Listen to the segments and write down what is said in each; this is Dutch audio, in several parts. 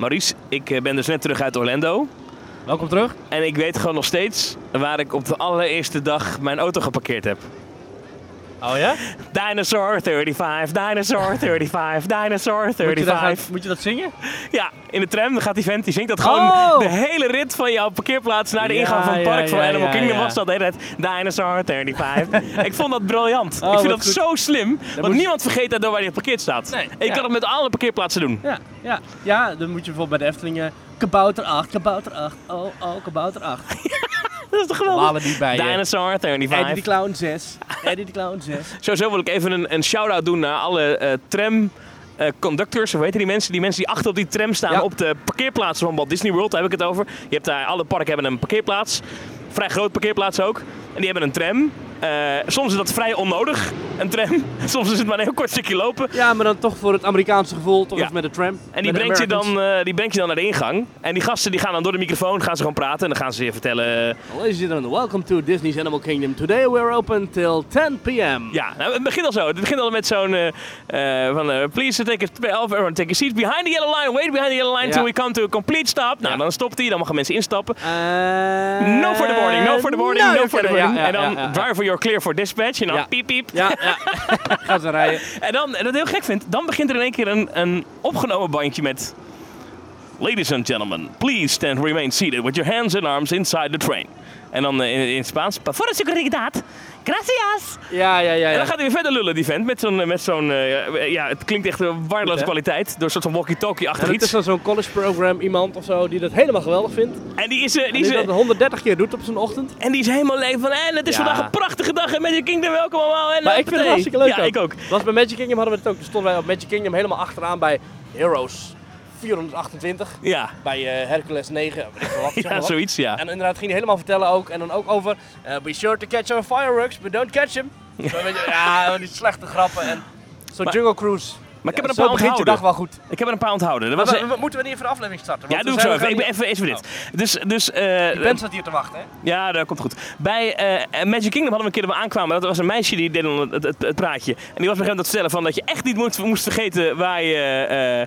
Maurice, ik eh, ben dus net terug uit Orlando. Welkom terug. En ik weet gewoon nog steeds waar ik op de allereerste dag mijn auto geparkeerd heb. Oh ja? Dinosaur 35, Dinosaur 35, Dinosaur Moet je, dat, 35. moet je dat zingen? Ja, in de tram dan gaat die vent, die zingt dat gewoon Oh! de hele rit van jouw parkeerplaats naar de Ja, ingang van het ja, park van Animal Kingdom was dat de hele tijd Dinosaur 35. ik vond dat briljant. Oh, ik vind dat goed. zo slim, want moet- niemand vergeet daardoor waar hij geparkeerd staat. Nee, je ja. kan het met alle parkeerplaatsen doen. Ja, ja. ja, dan moet je bijvoorbeeld bij de Efteling eh, Kabouter 8, Kabouter 8, oh, oh, Kabouter 8. Dat is toch geweldig? Malen die bij Dinosaur Eddie de 35. Clown 6, Eddie de Clown 6. Sowieso wil ik even een, een shout-out doen naar alle eh, tram... eh, conductors, hoe heet die mensen? Die mensen die achter op die tram staan Ja. op de parkeerplaatsen van Walt Disney World, daar heb ik het over. Je hebt daar, alle parken hebben een parkeerplaats. Vrij groot parkeerplaats ook. En die hebben een tram. Eh, soms is dat vrij onnodig, een tram. Soms is het maar een heel kort stukje lopen. Ja, maar dan toch voor het Amerikaanse gevoel, toch Ja. eens met de tram. En die brengt, je dan, eh, die brengt je dan naar de ingang. En die gasten die gaan dan door de microfoon gaan ze gewoon praten. En dan gaan ze je vertellen... eh, Ladies and gentlemen, welcome to Disney's Animal Kingdom. Today we're open till 10 p.m. Ja, nou, het begint al zo. Het begint al met zo'n van please take a, everyone take a seat behind the yellow line. Wait behind the yellow line Ja. till we come to a complete stop. Nou, Ja. dan stopt hij, dan mogen mensen instappen. No for the boarding, no for the boarding, no, for the boarding. En dan driver, you're clear for dispatch. En dan Ja. piep piep. Ja, ja. Gaan ze rijden. En dan, en wat ik heel gek vind, dan begint er in één keer een, een opgenomen bandje met... Ladies and gentlemen, please stand remain seated with your hands and arms inside the train. En dan eh, in, in Spaans, voor de seguridad, gracias. Ja, ja, ja. En ja. dan gaat hij weer verder lullen, die vent, met zo'n, met zo'n eh, ja, het klinkt echt een waardeloze kwaliteit, door een soort van walkie-talkie-achtig En het is iets. dan zo'n college program iemand of zo die dat helemaal geweldig vindt. En die is, eh, die Die is, dat eh, 130 keer doet op zijn ochtend. en die is helemaal leeg van, en het is Ja. vandaag een prachtige dag en Magic Kingdom, welkom allemaal. En Maar ik vind het hartstikke leuk Ja, ik ook. Was bij Magic Kingdom hadden we het ook. Toen stonden wij op Magic Kingdom helemaal achteraan bij Heroes 428. Ja, Bij eh, Hercules 9. weet ik veel wat, zeg maar ja zoiets, ja. En inderdaad ging hij helemaal vertellen ook. En dan ook over. eh, be sure to catch our fireworks, but don't catch them. Ja, die slechte grappen. En zo'n Jungle Cruise. Maar ik heb er een paar je onthouden. dag wel goed. Ik heb er een paar onthouden. Was, we- we- moeten we niet even de aflevering starten? ja, doe ik zo even. Ik ben even, even dit. Dus, dus eh, Die band staat hier te wachten, hè? Ja, dat komt goed. Bij eh, Magic Kingdom hadden we een keer dat we aankwamen. Dat was een meisje die deed het, het, het praatje. En die was op een gegeven moment aan het vertellen van dat je echt niet moest, moest vergeten waar je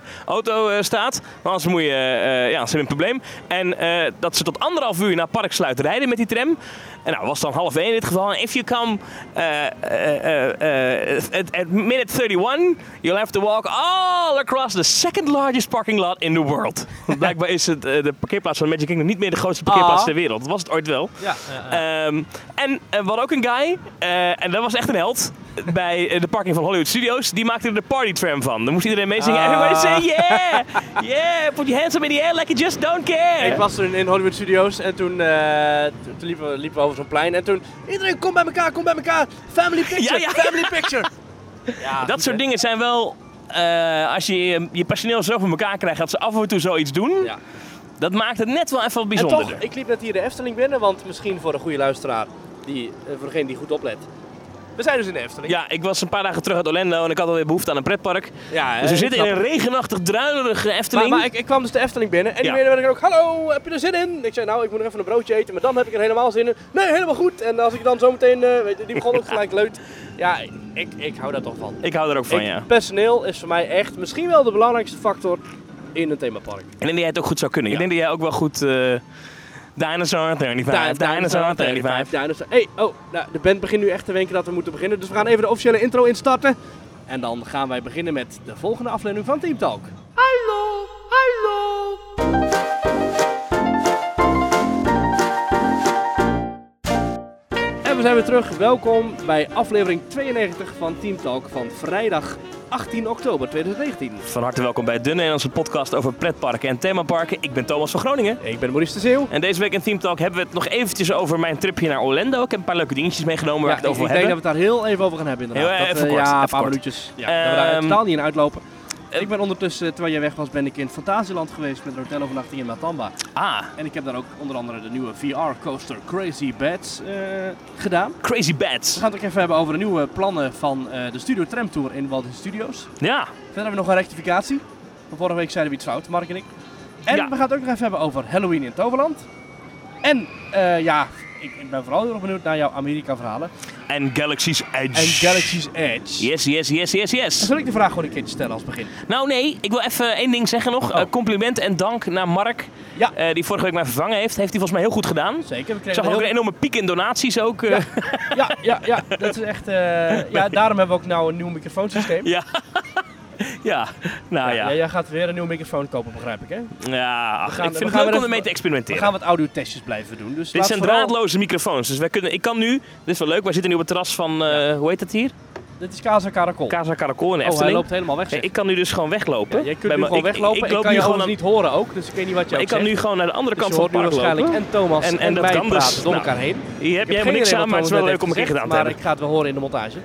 eh, auto eh, staat. Want anders moet je, eh, ja, ze hebben een probleem. En eh, dat ze tot anderhalf uur naar Park Sluit rijden met die tram. En nou, was dan half één in dit geval. En if you come eh, eh, eh, eh, at, at minute 31, you'll have to walk all across the second largest parking lot in the world. Blijkbaar is het, eh, de parkeerplaats van Magic Kingdom niet meer de grootste parkeerplaats Ah. ter wereld. Dat was het ooit wel. Ja. Ehm, en eh, hadden ook een guy, eh, en dat was echt een held, bij de parking van Hollywood Studios. Die maakte er de party tram van. Dan moest iedereen meezingen. Ah. Everybody say yeah! Yeah! Put your hands up in the air like you just don't care! Ik was toen in Hollywood Studios en toen, liepen, we, liepen we over zo'n plein en toen... Iedereen, kom bij elkaar, kom bij elkaar! Family picture, Ja, ja, family picture! Ja, dat soort dingen zijn wel... eh, als je je- je personeel zo voor elkaar krijgt dat ze af en toe zoiets doen, Ja. dat maakt het net wel even wat En bijzonderder. toch, ik liep net hier de Efteling binnen, want misschien voor een goede luisteraar, die, eh, voor degene die goed oplet. We zijn dus in de Efteling. Ja, ik was een paar dagen terug uit Orlando en ik had alweer behoefte aan een pretpark. ja Dus we zitten ik in een regenachtig, druilerige Maar, Efteling. maar ik, ik kwam dus de Efteling binnen en die Ja. medewerker ook, hallo, heb je er zin in? Ik zei, nou, ik moet nog even een broodje eten, maar dan heb ik er helemaal zin in. Nee, helemaal goed. En als ik dan zometeen, eh weet je, die begon ook gelijk leut. Ja, ik, ik hou daar toch van. Ik hou er ook van, Ik- ja. Personeel is voor mij echt misschien wel de belangrijkste factor in een themapark. Ik denk dat jij het ook goed zou kunnen. Ja. Ik denk dat jij ook wel goed... eh Dinosaur 35, Dinosaur 35. Dinosaur. Hey, oh, nou, de band begint nu echt te wenken dat we moeten beginnen. Dus we gaan even de officiële intro instarten. En dan gaan wij beginnen met de volgende aflevering van Team Talk. Hallo, hallo. En we zijn weer terug. Welkom bij aflevering 92 van Team Talk van vrijdag 18 oktober 2019. Van harte welkom bij de Nederlandse podcast over pretparken en themaparken. Ik ben Thomas van Groningen. Ik ben Maurice de Zeeuw. En deze week in Team Talk hebben we het nog eventjes over mijn tripje naar Orlando. Ik heb een paar leuke dingetjes meegenomen waar ik het ik, over ik wil denk dat we het daar heel even over gaan hebben inderdaad. Heel Dat, even eh, kort, Ja, een even paar kort. minuutjes. Ja, dat we daar Ehm, totaal niet in uitlopen. Ik ben ondertussen, terwijl jij weg was, ben ik in Fantasieland geweest met een hotelovernachting in Matamba. Ah, En ik heb daar ook onder andere de nieuwe VR-coaster Crazy Bats eh, gedaan. Crazy We Bats. gaan het ook even hebben over de nieuwe plannen van eh, de Studio Tram Tour in Walt Disney Studios. Ja, Verder hebben we nog een rectificatie. Van vorige week zeiden we iets fout, Mark en ik. En Ja. we gaan het ook nog even hebben over Halloween in Toverland. En eh, ja, ik, ik ben vooral heel erg benieuwd naar jouw Amerika-verhalen. En Galaxy's Edge. En Galaxy's Edge. Yes, yes, yes, yes, yes. Zal ik de vraag gewoon een keertje stellen als begin? Nou nee, ik wil even één ding zeggen nog. Oh. Eh, compliment en dank naar Mark, Ja. eh, die vorige week mij vervangen heeft. Heeft hij volgens mij heel goed gedaan. Zeker, we Ik zag ook heel... een enorme piek in donaties ook. eh. Ja, ja, ja, dat is echt... ja, daarom hebben we ook nou een nieuw microfoonsysteem. Ja. ja, nou ja. Ja, jij gaat weer een nieuwe microfoon kopen, begrijp ik, hè? Ja, ach, We gaan- ik we vind gaan het leuk om ermee te We experimenteren. gaan wat audiotestjes blijven doen. Dus Dit zijn vooral- draadloze microfoons. Dus wij kunnen, ik kan nu, dit is wel leuk, wij zitten nu op het terras van, eh, hoe heet het hier? Dit is Casa Caracol. Casa Caracol in de oh, hij loopt helemaal weg, ik kan nu dus gewoon weglopen. Ja, jij kunt nu gewoon ik- weglopen. Ik, kan nu je gewoon aan- niet horen ook, dus ik weet niet wat je ik kan zegt. nu gewoon naar de andere Dus kant van het nu park waarschijnlijk lopen. en Thomas En- en, en dat mij dus. praten door Nou, elkaar heen. Hier heb je helemaal niks aan, maar het is wel leuk om een keer gedaan te Maar ik ga het wel horen in de montage.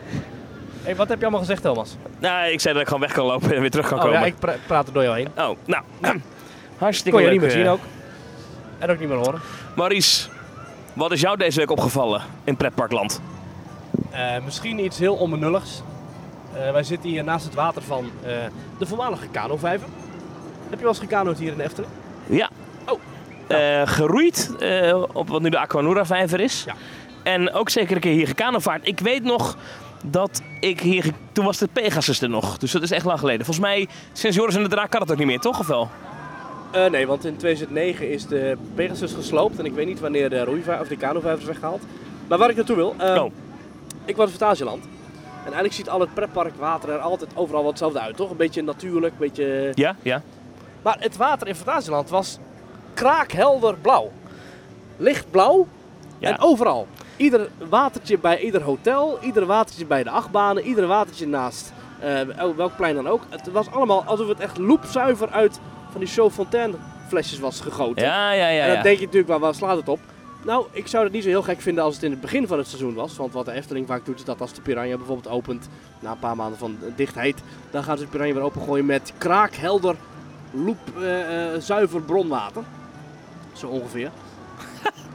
Hey, wat heb je allemaal gezegd, Thomas? Nou, ik zei dat ik gewoon weg kan lopen en weer terug kan Oh komen. ja, ik pra- praat er door jou heen. Oh, nou. Hartstikke Kon je leuk. niet meer zien eh. ook. En ook niet meer horen. Maurice, wat is jou deze week opgevallen in pretparkland? Eh, misschien iets heel onbenulligs. Eh, wij zitten hier naast het water van eh, de voormalige kanovijver. Heb je wel eens gekanoed hier in de Efteling? Ja. Oh. Eh, geroeid eh, op wat nu de Aquanura vijver is. Ja. En ook zeker een keer hier gekanovaard. Ik weet nog dat ik hier... Toen was de Pegasus er nog. Dus dat is echt lang geleden. Volgens mij, sinds Joris en de Draak kan het ook niet meer, toch? Of wel? Eh, nee, want in 2009 is de Pegasus gesloopt. En ik weet niet wanneer de, roeivijver, of de kanovijver is weggehaald. Maar waar ik naartoe wil... eh, Oh. Ik was in Fantasieland. En eigenlijk ziet al het pretparkwater er altijd overal wat hetzelfde uit, toch? Een beetje natuurlijk, een beetje... Ja, ja. Maar het water in Fantasieland was kraakhelder blauw. Lichtblauw Ja. en overal. Ieder watertje bij ieder hotel, ieder watertje bij de achtbanen, ieder watertje naast eh, welk plein dan ook. Het was allemaal alsof het echt loepzuiver uit van die Show Fontaine flesjes was gegoten. Ja, ja, ja. en dan ja. denk je natuurlijk, waar, waar slaat het op? Nou, ik zou het niet zo heel gek vinden als het in het begin van het seizoen was. Want wat de Efteling vaak doet, is dat als de Piranha bijvoorbeeld opent, na een paar maanden van dichtheid, dan gaan ze de Piranha weer opengooien met kraakhelder, loep, eh, eh, zuiver bronwater. Zo ongeveer.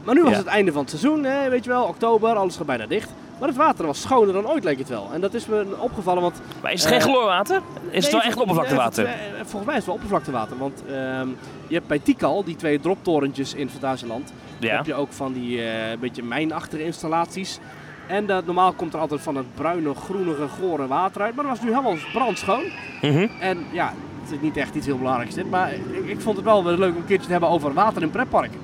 Maar nu was Ja. het einde van het seizoen, hè, weet je wel, oktober, alles gaat bijna dicht. Maar het water was schoner dan ooit, leek het wel. En dat is me opgevallen, want Maar is het geen Eh, chloorwater? Is het wel echt oppervlaktewater? nee, eh, volgens mij is het wel oppervlaktewater. Want ehm, je hebt bij Tikal, die twee droptorentjes in Fantasieland, Ja. heb je ook van die eh beetje mijnachtige installaties. En dat, normaal komt er altijd van het bruine, groenige, gore water uit. Maar dat was nu helemaal brandschoon. Mhm. En ja, het is niet echt iets heel belangrijks dit. Maar ik, ik vond het wel weer leuk om een keertje te hebben over water in pretparken.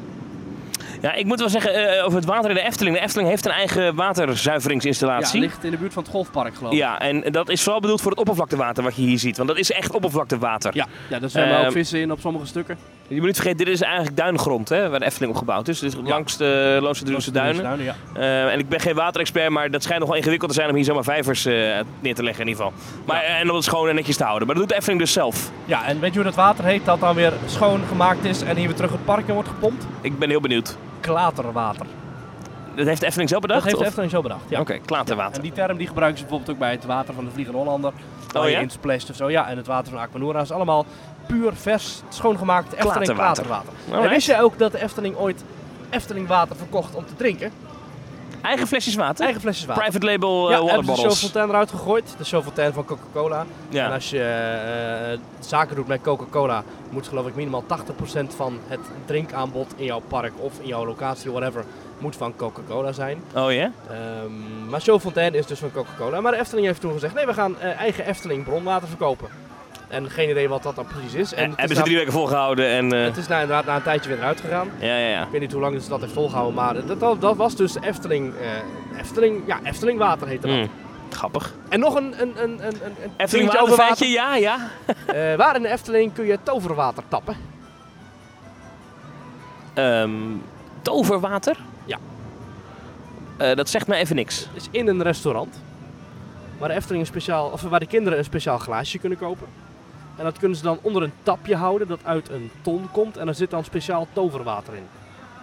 Ja, ik moet wel zeggen, eh, over het water in de Efteling. De Efteling heeft een eigen Ja, waterzuiveringsinstallatie. ligt in de buurt van het golfpark geloof ik. Ja, en dat is vooral bedoeld voor het oppervlaktewater wat je hier ziet. Want dat is echt oppervlaktewater. Ja, ja daar zwemmen ook Ehm, vissen in op sommige stukken. Je moet niet vergeten, dit is eigenlijk duingrond hè, waar de Efteling op gebouwd is. Dus langs de Loonse Duinen. ja. Eh, en ik ben geen waterexpert, maar dat schijnt nog wel ingewikkeld te zijn om hier zomaar vijvers eh, neer te leggen in ieder geval. Maar, eh, En om het schoon en netjes te houden. Maar dat doet de Efteling dus zelf. ja, en weet je hoe dat water heet dat dan weer schoon gemaakt is en hier weer terug het park in wordt gepompt? Ik ben heel benieuwd. Klaterwater. Dat heeft de Efteling zelf bedacht? Dat heeft de? Efteling zo bedacht. Ja. Oké, klaterwater. En die term die gebruiken ze bijvoorbeeld ook bij het water van de Vliegende Hollander. Oh ja? in of zo. Ja, en het water van Aquanura is allemaal puur, vers, schoongemaakt Efteling Klaterwater. klaterwater. En wist je ook dat de Efteling ooit Efteling water verkocht om te drinken? Eigen flesjes water? Eigen flesjes water. Private label uh, ja, water hebben ze de Show bottles. Fontaine eruit gegooid. De Show Fontaine van Coca-Cola. En als je eh, zaken doet met Coca-Cola, moet geloof ik minimaal 80% van het drinkaanbod in jouw park of in jouw locatie, whatever, moet van Coca-Cola zijn. Oh ja? Ehm, maar Show Fontaine is dus van Coca-Cola. Maar de Efteling heeft toen gezegd, nee, we gaan eh, eigen Efteling bronwater verkopen. En geen idee wat dat dan precies is. En En het, hebben ze drie weken volgehouden en... eh, het is na, inderdaad na een tijdje weer eruit gegaan. ja, ja, ja. Ik weet niet hoe lang ze dat heeft volgehouden, maar dat, dat, dat was dus Efteling, eh, Efteling, ja, Efteling water heette dat. Mm, grappig. En nog een, een, een, een, een Efteling waterfeitje, ja, ja. Eh, waar in de Efteling kun je toverwater tappen? Ehm, toverwater? Ja. Eh, dat zegt mij even niks. is in een restaurant. Waar de Efteling een speciaal, of waar de kinderen een speciaal glaasje kunnen kopen. En dat kunnen ze dan onder een tapje houden dat uit een ton komt. En daar zit dan speciaal toverwater in.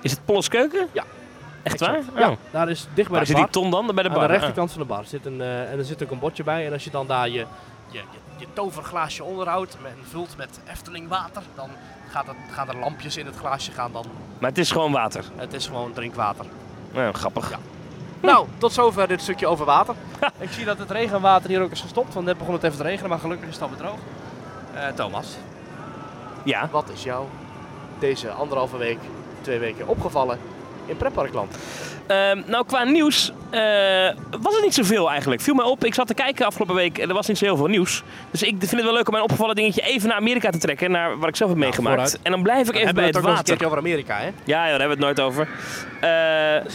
Is het Polles Keuken? Ja. Echt waar? Ja, Oh. daar is dicht bij Waar de zit bar. die ton dan? Bij de aan bar? de rechterkant van de bar zit een, eh, en er zit ook een bordje bij. En als je dan daar je, je, je, je toverglaasje onderhoudt en vult met Efteling water, dan gaat het, gaan er lampjes in het glaasje gaan dan. Maar het is gewoon water. Het is gewoon drinkwater. Nou, grappig. Ja. Nou, tot zover dit stukje over water. Ik zie dat het regenwater hier ook is gestopt, want net begon het even te regenen, maar gelukkig is het alweer droog. Eh, Thomas, Ja. wat is jou deze anderhalve week, twee weken opgevallen in pretparkland? Ehm, nou, qua nieuws eh, was het niet zoveel eigenlijk. Viel mij op. Ik zat te kijken afgelopen week en er was niet zo heel veel nieuws. Dus ik vind het wel leuk om mijn opgevallen dingetje even naar Amerika te trekken. Naar wat ik zelf heb meegemaakt. en dan blijf ik even bij het water. keertje over Amerika, hè? Ja, daar hebben we het nooit over. Eh,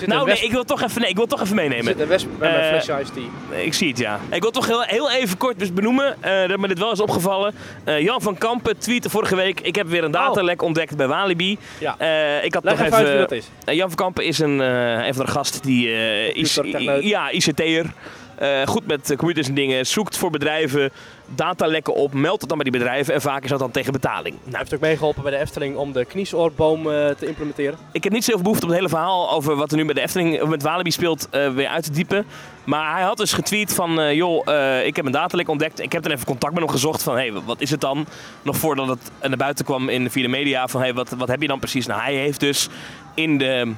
nou, nee, ik wil toch even, nee, ik wil toch even meenemen. zit een wesp bij mijn Eh, flesje iced tea. Ik zie het, ja. Ik wil toch heel, heel even kort dus benoemen, dat me dit wel is opgevallen. Jan van Kampen tweette vorige week, ik heb weer een datalek ontdekt bij Walibi. Ja. Ik had nog even Jan van Kampen is een, een van gast die eh, is, ja, ICT'er. eh goed met eh, computers en dingen, zoekt voor bedrijven datalekken op, meldt het dan bij die bedrijven en vaak is dat dan tegen betaling. Hij heeft ook meegeholpen bij de Efteling om de kniesoorboom eh, te implementeren. Ik heb niet zoveel behoefte om het hele verhaal over wat er nu bij de Efteling met Walibi speelt eh, weer uit te diepen. Maar hij had dus getweet van, eh, joh, eh, ik heb een datalek ontdekt. Ik heb dan even contact met hem gezocht van, hé, hey, wat is het dan? Nog voordat het naar buiten kwam in, via de media van, hé, hey, wat, wat heb je dan precies? Nou, hij heeft dus in de...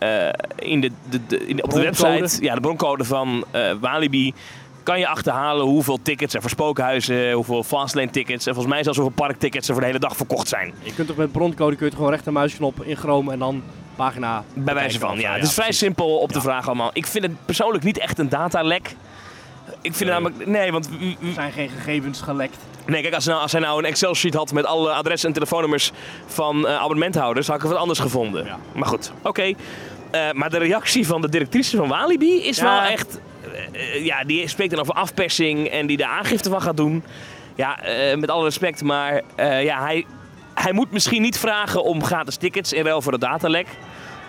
eh, in de, de, de- in de- op de website, ja, de broncode van eh, Walibi, kan je achterhalen hoeveel tickets er voor spookhuizen, hoeveel fastlane tickets en volgens mij zelfs hoeveel parktickets er voor de hele dag verkocht zijn. Je kunt toch met broncode kun je het gewoon rechtermuisknop in Chrome en dan pagina. Bij wijze van, ja. eh, Het is vrij precies. simpel op de Ja. vraag allemaal. Ik vind het persoonlijk niet echt een datalek. Ik vind Nee. namelijk... Nee, want... Er zijn geen gegevens gelekt. Nee, kijk, als, hij nou, als hij nou een Excel-sheet had met alle adressen en telefoonnummers van eh, abonnementhouders, had ik het wat anders gevonden. Ja. Maar goed, oké. Eh, maar de reactie van de directrice van Walibi is Ja. wel echt... eh, eh, ja, die spreekt dan over afpersing en die daar aangifte van gaat doen. Ja, eh, met alle respect, maar eh, ja, hij, hij moet misschien niet vragen om gratis tickets in ruil voor de datalek.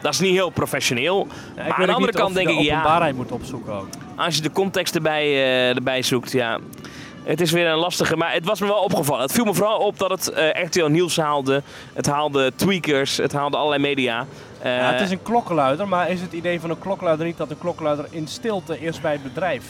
Dat is niet heel professioneel. Ja, maar aan de andere kant denk ik, ja, openbaarheid moet opzoeken ook. als je de context erbij, eh, erbij zoekt, ja. Het is weer een lastige, maar het was me wel opgevallen. Het viel me vooral op dat het eh, RTL Nieuws haalde. Het haalde tweakers, het haalde allerlei media. Eh, Ja, het is een klokkenluider, maar is het idee van een klokkenluider niet dat een klokkenluider in stilte eerst bij het bedrijf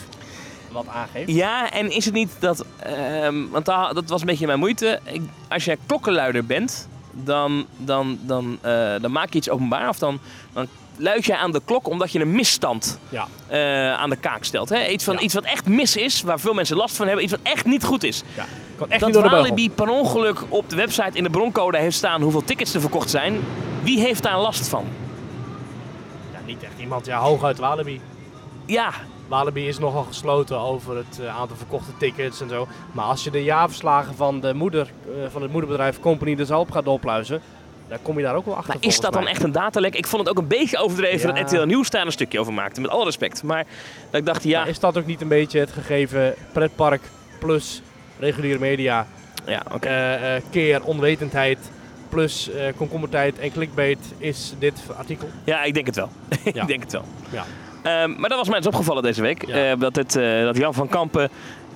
wat aangeeft? Ja, en is het niet dat... ehm, want da- dat was een beetje mijn moeite. Ik, als jij klokkenluider bent, dan, dan, dan, eh, dan maak je iets openbaar. Of dan, dan luid jij aan de klok omdat je een misstand Ja. eh, aan de kaak stelt. Hè? Iets, van, Ja. iets wat echt mis is, waar veel mensen last van hebben. Iets wat echt niet goed is. ja. Kan echt dat de. Walibi per ongeluk op de website in de broncode heeft staan hoeveel tickets er verkocht zijn. Wie heeft daar last van? Ja, niet echt iemand. Ja, hooguit Walibi. Ja, Walibi is nogal gesloten over het eh, aantal verkochte tickets en zo. Maar als je de jaarverslagen van, de moeder, eh, van het moederbedrijf Company zo op gaat dopluizen, dan kom je daar ook wel achter. maar is dat dan echt een datalek? Ik vond het ook een beetje overdreven Ja. dat RTL Nieuws daar een stukje over maakte. Met alle respect. Maar dat ik dacht, ja, Maar is dat ook niet een beetje het gegeven pretpark plus reguliere media ja oké. eh, eh, keer onwetendheid plus komkommertijd en clickbait is dit artikel? Ja, ik denk het wel. Ja. ik denk het wel. Ja. Ehm, maar dat was mij eens opgevallen deze week. Ja. dat, het, dat Jan van Kampen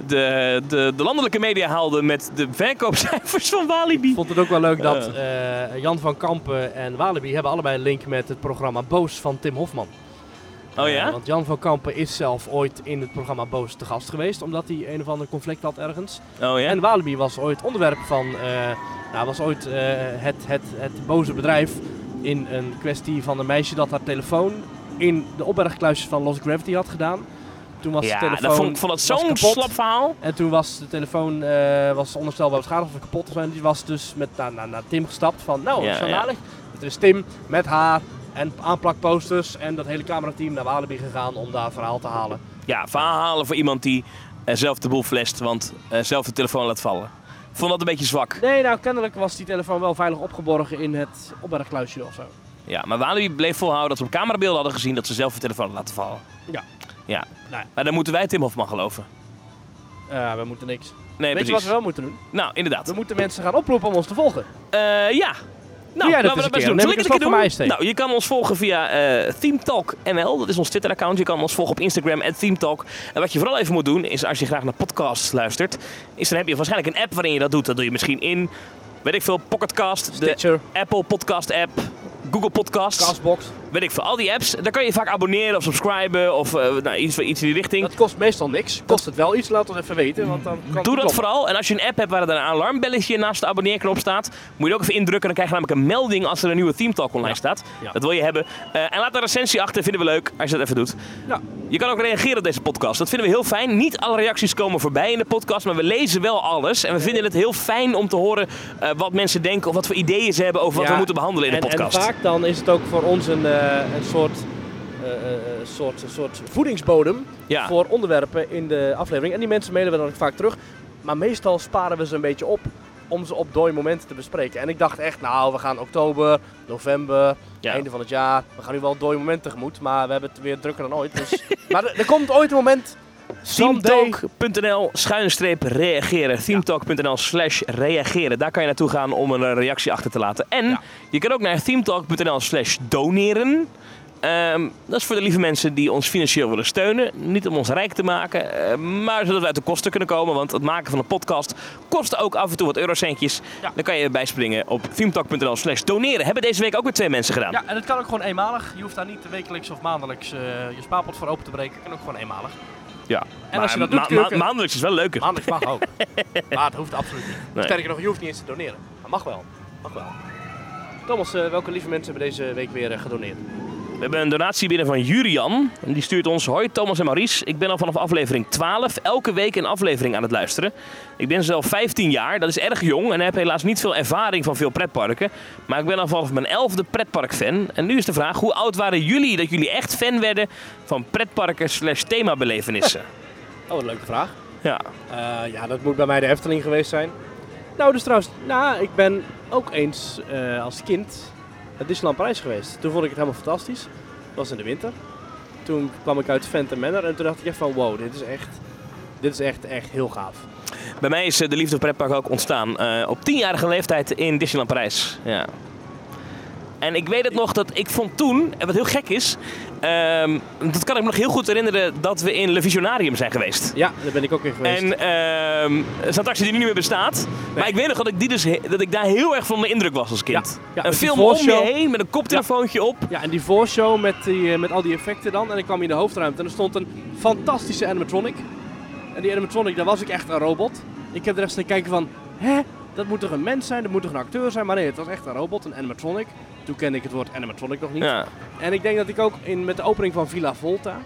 de, de, de landelijke media haalde met de verkoopcijfers van Walibi. Ik vond het ook wel leuk dat eh, Jan van Kampen en Walibi hebben allebei een link met het programma Boos van Tim Hofman. Oh ja? Eh, want Jan van Kampen is zelf ooit in het programma Boos te gast geweest, omdat hij een of ander conflict had ergens. Oh ja? En Walibi was ooit onderwerp van, eh, nou, was ooit eh, het, het, het boze bedrijf in een kwestie van een meisje dat haar telefoon in de opbergkluisjes van Lost Gravity had gedaan. Toen was de ja, telefoon dat vond, ik vond dat zo'n slap verhaal. En toen was de telefoon eh, was onherstelbaar beschadigd of kapot. En die was dus met, naar, naar, naar Tim gestapt van, nou, Ja, aardig. Er is Tim met haar en aanplakposters en dat hele camerateam naar Walibi gegaan om daar verhaal te halen. Ja, verhaal halen voor iemand die eh, zelf de boel flest, want eh, zelf de telefoon laat vallen. Vond dat een beetje zwak. Nee, nou kennelijk was die telefoon wel veilig opgeborgen in het opbergkluisje of zo. Ja, maar Walibi bleef volhouden dat ze op camerabeelden hadden gezien dat ze zelf de telefoon laten vallen. Ja. Ja. Nou ja. Maar dan moeten wij Tim Hofman geloven. Eh, we moeten niks. Nee, Weet je wat precies. we wel moeten doen? Nou, inderdaad. We moeten mensen gaan oproepen om ons te volgen. Eh, ja. Nou, dat laten we dat best keer? doen. Zal ik het een keer doen? Nou, je kan ons volgen via eh ThemeTalk.nl. Dat is ons Twitter-account. Je kan ons volgen op Instagram, ThemeTalk. En wat je vooral even moet doen, is als je graag naar podcasts luistert, is dan heb je waarschijnlijk een app waarin je dat doet. Dat doe je misschien in, weet ik veel, Pocketcast, de Stitcher, Apple Podcast app, Google Podcasts, Castbox. weet ik veel. Al die apps, daar kan je vaak abonneren of subscriben of eh, nou, iets, iets in die richting. Dat kost meestal niks. Kost het wel iets, laat ons even weten. Want dan kan Doe dat vooral. En als je een app hebt waar er een alarmbelletje naast de abonneerknop staat, moet je ook even indrukken. Dan krijg je namelijk een melding als er een nieuwe Theme Talk online Ja. staat. Ja. Dat wil je hebben. Eh, en laat een recensie achter, vinden we leuk als je dat even doet. Ja. Je kan ook reageren op deze podcast. Dat vinden we heel fijn. Niet alle reacties komen voorbij in de podcast, maar we lezen wel alles. En we vinden het heel fijn om te horen eh, wat mensen denken of wat voor ideeën ze hebben over wat we moeten behandelen in de en, podcast. En vaak dan is het ook voor ons een, eh, een soort, eh, eh, soort, soort voedingsbodem Ja. voor onderwerpen in de aflevering. En die mensen mailen we dan ook vaak terug. Maar meestal sparen we ze een beetje op om ze op dooi momenten te bespreken. En ik dacht echt, nou, we gaan oktober, november, Ja. einde van het jaar. We gaan nu wel dooi momenten tegemoet, maar we hebben het weer drukker dan ooit. Dus. maar er, er komt ooit een moment. Teamtalk.nl schuine streep reageren. Teamtalk.nl slash reageren. Daar kan je naartoe gaan om een eh, reactie achter te laten. En Ja. je kan ook naar teamtalk.nl slash doneren. Ehm, dat is voor de lieve mensen die ons financieel willen steunen. Niet om ons rijk te maken, eh, maar zodat we uit de kosten kunnen komen. Want het maken van een podcast kost ook af en toe wat eurocentjes. Ja. Dan kan je bijspringen op teamtalk.nl slash doneren. Hebben deze week ook weer twee mensen gedaan. Ja, en het kan ook gewoon eenmalig. Je hoeft daar niet wekelijks of maandelijks eh, je spaarpot voor open te breken. Het kan ook gewoon eenmalig. Ja. En als je dat doet, maandelijks is wel leuker. Maandelijks mag ook. maar het hoeft absoluut niet. Nee. Sterker nog, je hoeft niet eens te doneren. Maar mag wel. Mag wel. Thomas, eh, welke lieve mensen hebben deze week weer eh, gedoneerd? We hebben een donatie binnen van Jurian. En die stuurt ons: Hoi Thomas en Maurice. Ik ben al vanaf aflevering 12 elke week een aflevering aan het luisteren. Ik ben zelf 15 jaar, dat is erg jong en heb helaas niet veel ervaring van veel pretparken. Maar ik ben al vanaf mijn 11e pretparkfan. En nu is de vraag: hoe oud waren jullie dat jullie echt fan werden van pretparken slash themabelevenissen? Oh, een leuke vraag. ja. Eh, ja, dat moet bij mij de Efteling geweest zijn. Nou, dus trouwens, nou, ik ben ook eens eh, als kind naar Disneyland Parijs geweest. Toen vond ik het helemaal fantastisch. Dat was in de winter. Toen kwam ik uit Phantom Manor en toen dacht ik echt van wow, dit is echt, dit is echt, echt heel gaaf. Bij mij is eh, de liefde voor pretpark ook ontstaan eh, op 10-jarige leeftijd in Disneyland Parijs. Ja. En ik weet het nog dat ik vond toen, en wat heel gek is, ehm, dat kan ik me nog heel goed herinneren dat we in Le Visionarium zijn geweest. Ja, daar ben ik ook in geweest. En ehm dat is een attractie die nu niet meer bestaat. Maar ik weet nog dat ik, die dus, dat ik daar heel erg van de indruk was als kind. Ja, ja, een film om je heen met een koptelefoontje op. Ja, en die voorshow met, die, eh, met al die effecten dan. En ik kwam in de hoofdruimte en er stond een fantastische animatronic. En die animatronic, daar was ik echt een robot. Ik heb de rest te kijken van, hè? Dat moet toch een mens zijn? Dat moet toch een acteur zijn? Maar nee, het was echt een robot, een animatronic. Toen kende ik het woord animatronic nog niet. Ja. En ik denk dat ik ook in, met de opening van Villa Volta,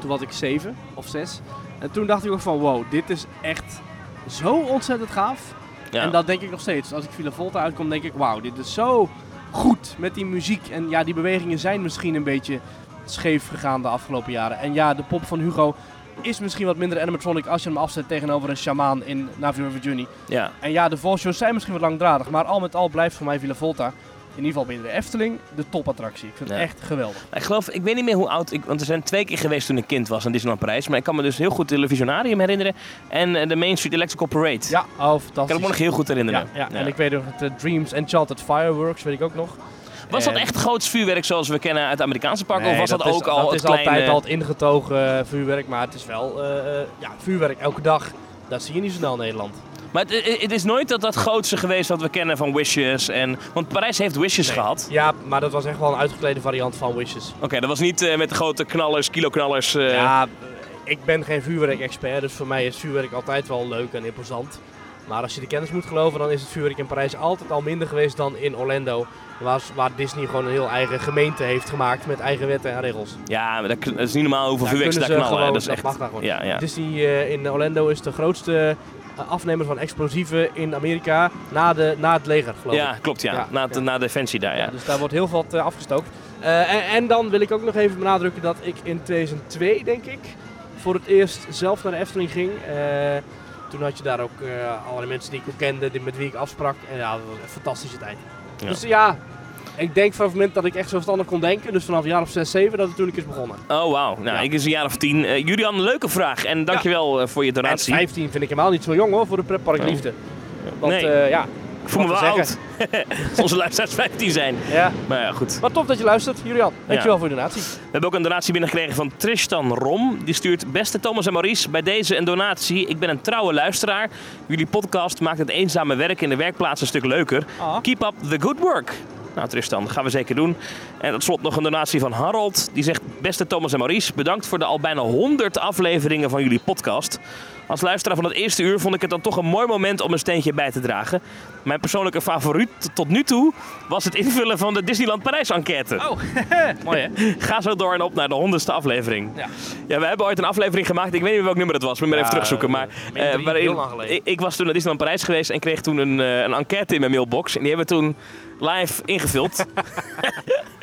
toen was ik zeven of zes. En toen dacht ik ook van, wow, dit is echt zo ontzettend gaaf. Ja. En dat denk ik nog steeds. Als ik Villa Volta uitkom, denk ik, wauw, dit is zo goed met die muziek. En ja, die bewegingen zijn misschien een beetje scheef gegaan de afgelopen jaren. En ja, de pop van Hugo is misschien wat minder animatronic als je hem afzet tegenover een shamaan in Navi River Journey. ja. En ja, de volshows zijn misschien wat langdradig, maar al met al blijft voor mij Villa Volta, in ieder geval binnen de Efteling, de topattractie. Ik vind het Ja. echt geweldig. Ik geloof, ik weet niet meer hoe oud ik, want we zijn twee keer geweest toen ik kind was aan Disneyland Parijs. Maar ik kan me dus heel goed de Le Visionarium herinneren en eh, de Main Street Electrical Parade. Ja, oh, Ik kan fantastisch. ik me nog heel goed herinneren. ja, ja. en ik weet nog het eh, Dreams Enchanted Fireworks, weet ik ook nog. Was dat En- echt groots vuurwerk zoals we kennen uit de Amerikaanse parken? of was dat, is- ook al dat het is altijd al het ingetogen eh, vuurwerk, maar het is wel eh, eh, ja, vuurwerk elke dag. Dat zie je niet zo snel in Nederland. Maar het, het is nooit dat dat grootste geweest wat we kennen van Wishes. En, want Parijs heeft Wishes Nee. gehad. Ja, maar dat was echt wel een uitgeklede variant van Wishes. Oké, dat was niet eh, met de grote knallers, kiloknallers. eh Ja, eh, ik ben geen vuurwerk-expert, dus voor mij is vuurwerk altijd wel leuk en imposant. Maar als je de kennis moet geloven, dan is het vuurwerk in Parijs altijd al minder geweest dan in Orlando. Waar, waar Disney gewoon een heel eigen gemeente heeft gemaakt met eigen wetten en regels. Ja, maar dat, dat is niet normaal hoeveel vuurwerk ze daar knallen. gewoon- dat is echt... mag daar gewoon. Ja, ja. Disney eh, in Orlando is de grootste eh, afnemer van explosieven in Amerika na, de, na het leger, geloof ik. ja, klopt ja. Ja, na, de- ja. na Defensie daar, ja. Dus daar wordt heel wat eh, afgestookt. En, en dan wil ik ook nog even benadrukken dat ik in 2002, denk ik, voor het eerst zelf naar de Efteling ging. Toen had je daar ook eh, allerlei mensen die ik ook kende, die, met wie ik afsprak. En ja, dat was een fantastische tijd. Ja. Dus ja, ik denk vanaf het moment dat ik echt zo verstandig kon denken, dus vanaf een jaar of 6, 7, dat het toen ik is begonnen. Oh, wauw. Nou, Ja. ik is een jaar of tien. Eh, Julian, leuke vraag. En dankjewel eh, voor je En donatie. 15 vind ik helemaal niet zo jong hoor, voor de pretparkliefde. Want Nee. eh, ja, ik voel me wel wat oud. Als onze luisteraars 15 zijn. ja. Maar ja, goed. Maar tof dat je luistert, Julian. Dankjewel voor je donatie. We hebben ook een donatie binnengekregen van Tristan Rom. Die stuurt: Beste Thomas en Maurice, bij deze een donatie. Ik ben een trouwe luisteraar. Jullie podcast maakt het eenzame werk in de werkplaats een stuk leuker. Ah. Keep up the good work. Nou, Tristan, dat gaan we zeker doen. En tot slot nog een donatie van Harold. Die zegt: Beste Thomas en Maurice, bedankt voor de al bijna 100 afleveringen van jullie podcast. Als luisteraar van het eerste uur vond ik het dan toch een mooi moment om een steentje bij te dragen. Mijn persoonlijke favoriet tot nu toe was het invullen van de Disneyland Parijs enquête. Oh, mooi hè? Ga zo door en op naar de honderdste aflevering. Ja. Ja, we hebben ooit een aflevering gemaakt. Ik weet niet meer welk nummer het was. Moet maar Ja, even terugzoeken. Maar, eh, drie, waarin- heel lang geleden. ik, ik was toen naar Disneyland Parijs geweest en kreeg toen een, eh, een enquête in mijn mailbox. En die hebben we toen live ingevuld.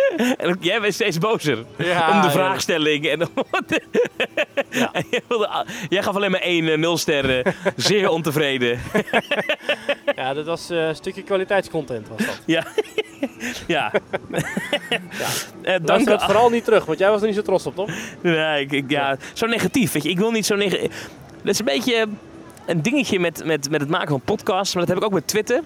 En jij bent steeds bozer. Ja, om de ja. vraagstelling. En Ja. En jij, wilde jij gaf alleen maar één eh, nul sterren. Zeer ontevreden. Ja, dat was eh, een stukje kwaliteitscontent was dat. Ja. ja. Eh, Dank dank. vooral niet terug, want jij was er niet zo trots op, toch? Ja, ik, ik- ja, zo negatief. Weet je. Ik wil niet zo negatief. Dat is een beetje een dingetje met, met, met het maken van podcasts. Maar dat heb ik ook met Twitter.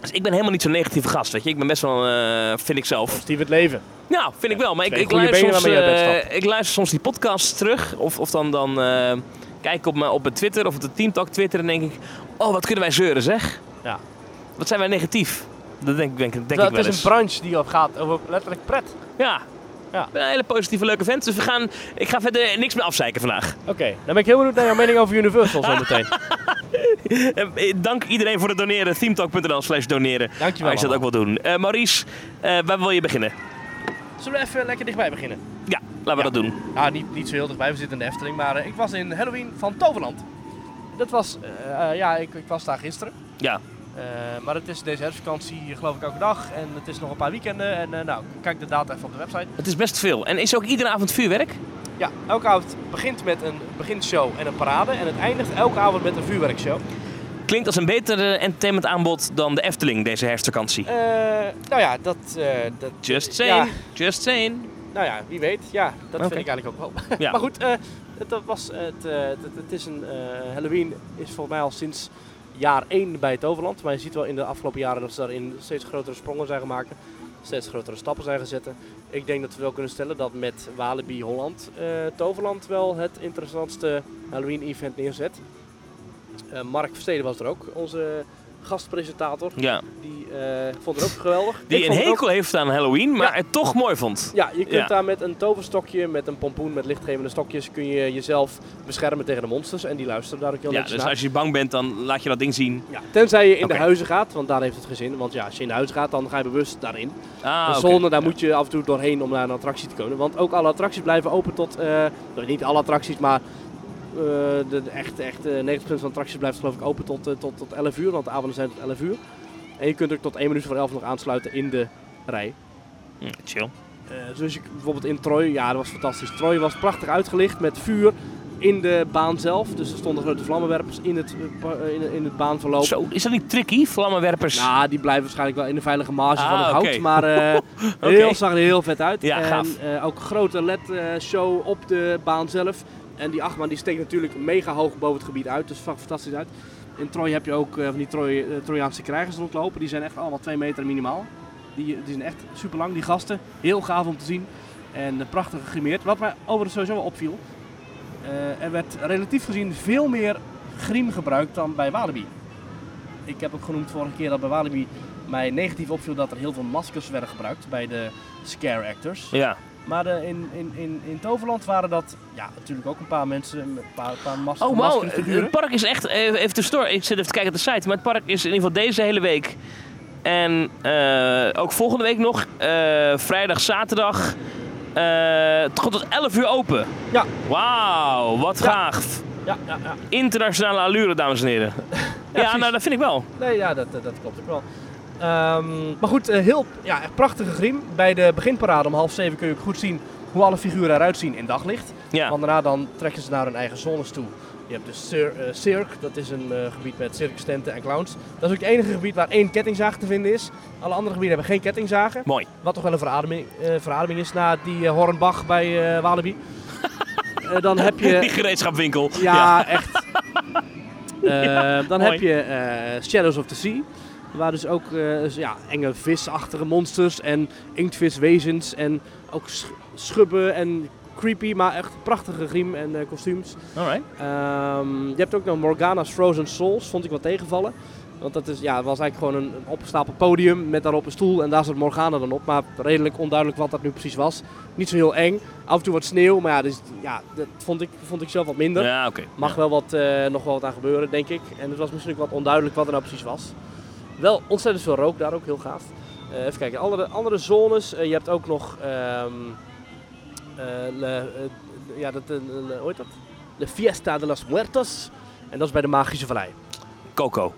Dus ik ben helemaal niet zo'n negatieve gast. Weet je. Ik ben best wel, eh, vind ik zelf. Positief het leven. Ja, vind ik wel. Maar ik, ik, luister soms, eh, ik luister soms die podcasts terug. Of, of dan, dan eh, kijk ik op mijn, op mijn Twitter of op de Teamtalk Twitter. En denk ik, oh wat kunnen wij zeuren zeg. Ja. Wat zijn wij negatief. Dat denk, denk, denk ik Dat wel is eens. een branche die op gaat over letterlijk pret. Ja. Ja. Ik ben een hele positieve, leuke vent. Dus we gaan, ik ga verder niks meer afzeiken vandaag. Oké, dan ben ik heel benieuwd naar jouw mening over Universal zo meteen. Eh, Dank iedereen voor het doneren. Themetalk.nl slash doneren. Dankjewel. Als je dat ook wil doen. Eh, Maurice, eh, waar wil je beginnen? Zullen we even lekker dichtbij beginnen? Ja, laten we Ja. dat doen. Nou, niet, niet zo heel dichtbij, we zitten in de Efteling, maar eh, ik was in Halloween van Toverland. Dat was, eh, eh, ja, ik, ik was daar gisteren. Ja. Eh, maar het is deze herfstvakantie geloof ik elke dag en het is nog een paar weekenden. En eh, nou, kijk de data even op de website. Het is best veel. En is ook iedere avond vuurwerk? Ja, elke avond begint met een beginshow en een parade en het eindigt elke avond met een vuurwerkshow. Klinkt als een beter eh, entertainment aanbod dan de Efteling deze herfstvakantie. Eh, nou ja, dat... dat Just ja, saying. Just saying. nou ja, wie weet. Ja, dat vind ik eigenlijk ook wel. Ja. maar goed, eh, het, dat was, het, het, het is een... Halloween is volgens mij al sinds jaar 1 bij Toverland. Maar je ziet wel in de afgelopen jaren dat ze daarin steeds grotere sprongen zijn gemaakt. Steeds grotere stappen zijn gezet. Ik denk dat we wel kunnen stellen dat met Walibi Holland Toverland wel het interessantste Halloween event neerzet. Eh, Mark Versteden was er ook, onze gastpresentator. Ja. Die eh, vond het ook geweldig. Die Ik een ook- hekel heeft aan Halloween, maar Ja. het toch mooi vond. ja, je kunt Ja. daar met een toverstokje, met een pompoen, met lichtgevende stokjes, kun je jezelf beschermen tegen de monsters. En die luisteren daar ook heel Ja, dus naar. als je bang bent, dan laat je dat ding zien. Ja, tenzij je in de huizen gaat, want daar heeft het geen zin. Want ja, als je in de huizen gaat, dan ga je bewust daarin. Ah, de zone, daar moet je af en toe doorheen om naar een attractie te komen. Want ook alle attracties blijven open tot, eh, nou, niet alle attracties, maar de, de echt, echt eh, 90% van de attracties blijft geloof ik open tot, eh, tot, tot 11 uur. Want de avonden zijn tot 11 uur. En je kunt ook tot 1 minuut voor 11 nog aansluiten in de rij. Hm, chill. Eh, dus ik, bijvoorbeeld in Troy, ja dat was fantastisch. Troy was prachtig uitgelicht met vuur in de baan zelf. Dus er stonden grote vlammenwerpers in het, eh, eh, in, in het baanverloop. Zo, is dat niet tricky, vlammenwerpers? Nou, die blijven waarschijnlijk wel in de veilige marge Ah, van het hout. oké. Maar eh, Oké. heel, zag er heel vet uit. Ja, en gaaf. eh, ook een grote LED-show op de baan zelf. En die achtbaan die steekt natuurlijk mega hoog boven het gebied uit. Dus fantastisch uit. In Troy heb je ook eh, van die eh, Trojaanse krijgers rondlopen. Die zijn echt allemaal 2 meter minimaal. Die, die zijn echt super lang, die gasten. Heel gaaf om te zien. En eh, prachtig gegrimeerd. Wat mij overigens sowieso wel opviel. eh, er werd relatief gezien veel meer griem gebruikt dan bij Walibi. Ik heb ook genoemd vorige keer dat bij Walibi mij negatief opviel dat er heel veel maskers werden gebruikt bij de scare actors. Ja. Maar eh, in, in, in, in Toverland waren dat ja, natuurlijk ook een paar mensen een paar, paar mas Oh, wow. Het park is echt... eh, Even tussendoor, ik zit even te kijken op de site. Maar het park is in ieder geval deze hele week... En eh, ook volgende week nog. vrijdag, zaterdag. tot tot 11 uur open. Ja. Wauw, wat Ja. gaaf. Ja, ja, ja. Internationale allure, dames en heren. Ja, precies. nou dat vind ik wel. Nee, ja, dat, dat klopt ook wel. Ehm, maar goed, eh, heel ja, echt prachtige griem. Bij de beginparade om half zeven kun je ook goed zien hoe alle figuren eruit zien in daglicht. Ja. Want daarna dan trekken ze naar hun eigen zones toe. Je hebt dus Cir- eh, Cirque, dat is een eh, gebied met circus tenten en clowns. Dat is ook het enige gebied waar één kettingzaag te vinden is. Alle andere gebieden hebben geen kettingzagen. Mooi. Wat toch wel een verademing, verademing is na die Hornbach bij Walibi. Dan heb je... Die gereedschapwinkel. Ja, echt. Dan mooi. heb je Shadows of the Sea. Waar dus ook eh, ja, enge visachtige monsters en inktviswezens en ook sch- schubben en creepy, maar echt prachtige griem en eh, kostuums. Alright. Ehm, je hebt ook nog Morgana's Frozen Souls, vond ik wat tegenvallen. Want dat is, ja, was eigenlijk gewoon een, een opgestapeld podium met daarop een stoel en daar zat Morgana dan op. Maar redelijk onduidelijk wat dat nu precies was. Niet zo heel eng. Af en toe wat sneeuw, maar ja, dus, ja dat vond ik, vond ik zelf wat minder. Ja, oké. Mag Ja. wel wat, eh, nog wel wat aan gebeuren, denk ik. En het was misschien ook wat onduidelijk wat er nou precies was. Wel ontzettend veel rook, daar ook heel gaaf. Eh, even kijken, andere, andere zones. Eh, je hebt ook nog... ehm, eh, ja, dat, le- hoe heet dat? De Fiesta de los Muertos. En dat is bij de Magische Vallei. Coco.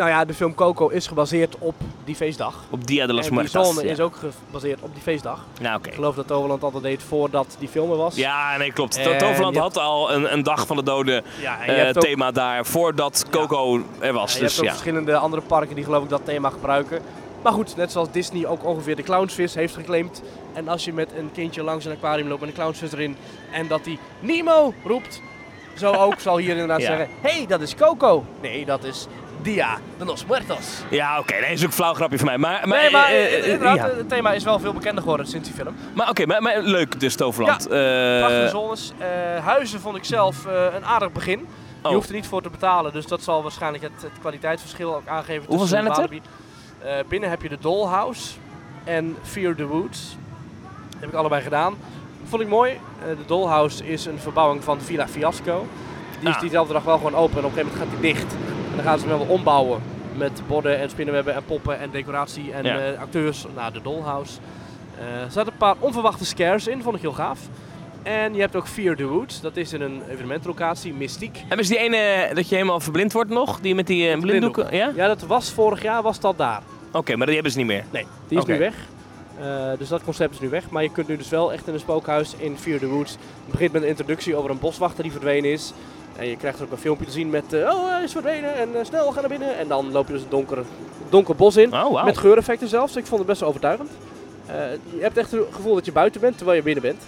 Nou ja, de film Coco is gebaseerd op die feestdag. Op Dia de los en Muertos. zone ja. is ook gebaseerd op die feestdag. Ja, oké. Ik geloof dat Toverland altijd deed voordat die film er was. Ja, nee, klopt. En To- Toverland had al een, een dag van de doden Ja, en eh, ook, thema daar voordat Coco er was. ja, je dus hebt ook verschillende andere parken die geloof ik dat thema gebruiken. Maar goed, net zoals Disney ook ongeveer de clownsvis heeft geclaimd. En als je met een kindje langs een aquarium loopt met een clownsvis erin en dat die Nemo roept, zo ook zal hier inderdaad Ja. zeggen, hé, hey, dat is Coco. Nee, dat is Dia de los Muertos. Ja, oké. nee, is ook een flauw grapje van mij. Maar, maar, nee, maar eh, eh, eh, inderdaad, ja. het thema is wel veel bekender geworden sinds die film. Maar oké, maar, maar leuk dus Toverland. Eh, Prachtige zones. Eh, huizen vond ik zelf eh, een aardig begin. Je oh, hoeft er niet voor te betalen, dus dat zal waarschijnlijk het, het kwaliteitsverschil ook aangeven. Hoeveel tussen zijn het er? Eh, binnen heb je de Dollhouse en Fear the Woods. Dat heb ik allebei gedaan. Vond ik mooi. Eh, de Dollhouse is een verbouwing van Villa Fiasco. Die is Ah. diezelfde dag wel gewoon open en op een gegeven moment gaat die dicht. En dan gaan ze hem wel ombouwen met borden en spinnenwebben en poppen en decoratie en Ja. eh, acteurs naar de Dollhouse. Eh, er zaten een paar onverwachte scares in, vond ik heel gaaf. En je hebt ook Fear the Woods, dat is in een evenementlocatie, Mystiek. Hebben ze die ene dat je helemaal verblind wordt nog? Die met die eh, blinddoeken? Ja? Ja, dat was vorig jaar, was dat daar. Oké, maar die hebben ze niet meer. Nee, die is nu weg. Eh, dus dat concept is nu weg. Maar je kunt nu dus wel echt in een spookhuis in Fear the Woods. Het begint met een introductie over een boswachter die verdwenen is. En je krijgt er ook een filmpje te zien met, eh, oh hij is verdwenen en eh, snel, ga naar binnen. En dan loop je dus een donker, donker bos in. Oh. Met geureffecten zelfs. Ik vond het best wel overtuigend. Eh, je hebt echt het gevoel dat je buiten bent terwijl je binnen bent.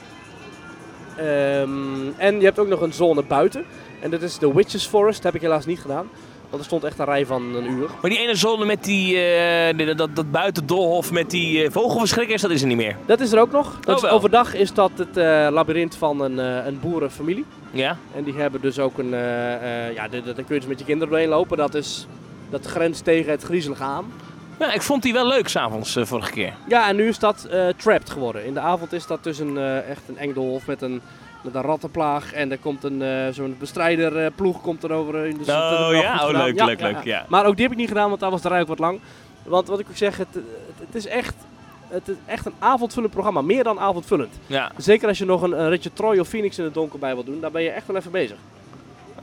Ehm, en je hebt ook nog een zone buiten. En dat is de Witches Forest. Dat heb ik helaas niet gedaan. Want er stond echt een rij van een uur. Maar die ene zone met die, eh, die- dat, dat buitendolhof met die eh, vogelverschrikkers, dat is er niet meer. Dat is er ook nog. Dat Oh, is overdag is dat het eh labyrint van een, een boerenfamilie. Ja? En die hebben dus ook een... ja, daar kun je dus met je kinderen doorheen lopen. Dat, is, dat grenst tegen het griezelige aan. ja ik vond die wel leuk s'avonds avonds vorige keer. Ja, en nu is dat eh, trapped geworden. In de avond is dat dus een, echt een eng doolhof met een, met een rattenplaag. En er komt een eh, zo'n bestrijderploeg komt er over. Dus dat hebben we oh ja, oh, leuk, Ja, leuk, ja, leuk. ja. Maar ook die heb ik niet gedaan, want daar was de rij ook wat lang. Want wat ik ook zeg, het, het, het is echt... Het is echt een avondvullend programma, meer dan avondvullend. Ja. Zeker als je nog een, een ritje Troy of Phoenix in het donker bij wil doen, dan ben je echt wel even bezig.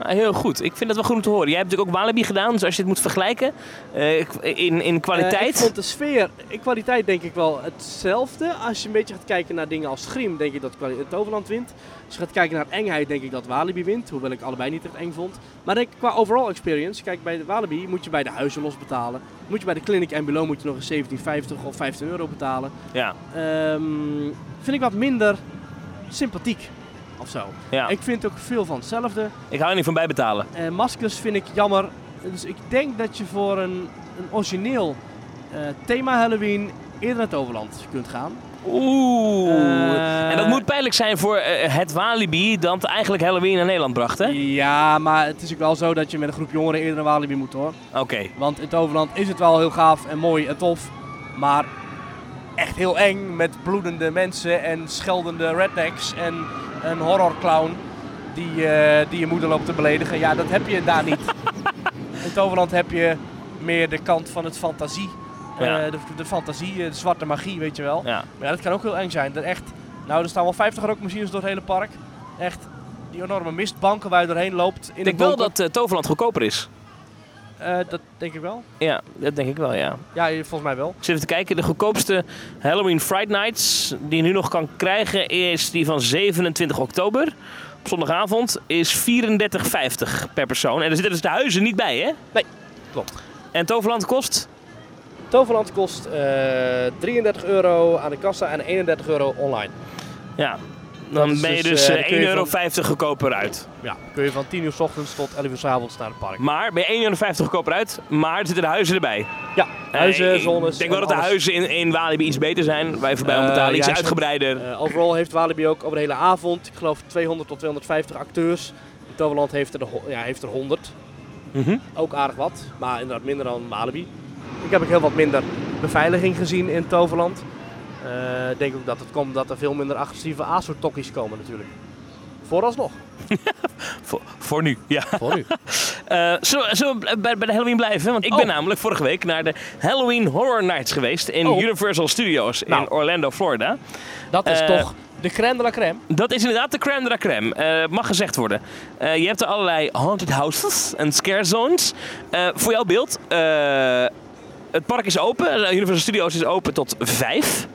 Ah, heel goed. Ik vind dat wel goed om te horen. Jij hebt natuurlijk ook Walibi gedaan, dus als je het moet vergelijken eh, in, in Eh, kwaliteit. ik vond de sfeer, in kwaliteit denk ik wel hetzelfde. Als je een beetje gaat kijken naar dingen als Scream, denk ik dat het Toverland wint. Als je gaat kijken naar engheid, denk ik dat Walibi wint. Hoewel ik allebei niet echt eng vond. Maar denk ik qua overall experience, kijk bij de Walibi moet je bij de huizen los betalen. Moet je bij de Clinic en Below moet je nog eens 17,50 of 15 euro betalen. Ja, Ehm, vind ik wat minder sympathiek of zo. ja. Ik, Ik vind ook veel van hetzelfde. hou er niet van bijbetalen. Eh, maskers vind ik jammer. Dus ik denk dat je voor een, een origineel eh, thema Halloween eerder naar het Overland kunt gaan. Oeh. Eh, en dat moet pijnlijk zijn voor het Walibi dat eigenlijk Halloween naar Nederland bracht, hè? Ja, maar het is ook wel zo dat je met een groep jongeren eerder naar Walibi moet hoor. Oké. Want in het Overland is het wel heel gaaf en mooi en tof. Maar echt heel eng met bloedende mensen en scheldende rednecks en een horrorclown die, eh, die je moeder loopt te beledigen. Ja, dat heb je daar niet. in het Overland heb je meer de kant van het fantasie. Eh, de, de fantasie, eh, de zwarte magie, weet je wel. Ja. Maar ja, dat kan ook heel eng zijn. Dat echt, nou, er staan wel 50 rookmachines door het hele park. Echt die enorme mistbanken waar je doorheen loopt. In Ik denk wel dat Toverland goedkoper is. Eh, dat denk ik wel. Ja, dat denk ik wel, ja. Ja, volgens mij wel. Ik zit even te kijken. De goedkoopste Halloween Fright Nights die je nu nog kan krijgen is die van 27 oktober. Op zondagavond is 34,50 per persoon. En er zitten dus de huizen niet bij, hè? Nee, klopt. En Toverland kost? Toverland kost eh 33 euro aan de kassa en 31 euro online. Ja. Dan ben je dus, dus eh, eh, 1,50 euro goedkoper uit. Ja, kun je van 10 uur s ochtends tot 11 uur s avonds naar het park. Maar ben je 1,50 euro goedkoper uit, maar er zitten de huizen erbij. Ja, huizen, Eh, zones. Ik denk wel dat de alles. huizen in, in Walibi iets beter zijn. Je voorbij Eh, moet betalen. Iets uitgebreider. Eh, overal heeft Walibi ook over de hele avond, ik geloof 200 tot 250 acteurs. Toverland heeft er, ja, heeft er 100. Mhm. Ook aardig wat, maar inderdaad minder dan Walibi. Ik heb ook heel wat minder beveiliging gezien in Toverland. Eh, Ik denk ook dat het komt dat er veel minder agressieve ASO-tokkies komen natuurlijk. Vooralsnog. Voor, voor nu, ja. Voor nu. Eh, zullen, we- zullen we bij, bij de Halloween blijven? Want ik Oh. ben namelijk vorige week naar de Halloween Horror Nights geweest in Oh. Universal Studios in Nou. Orlando, Florida. Dat is Eh, toch De crème de la crème. Dat is inderdaad de crème de la crème. Eh, mag gezegd worden. Eh, je hebt er allerlei haunted houses en scare zones. Eh, voor jouw beeld. eh, het park is open. Universal Studios is open tot 5.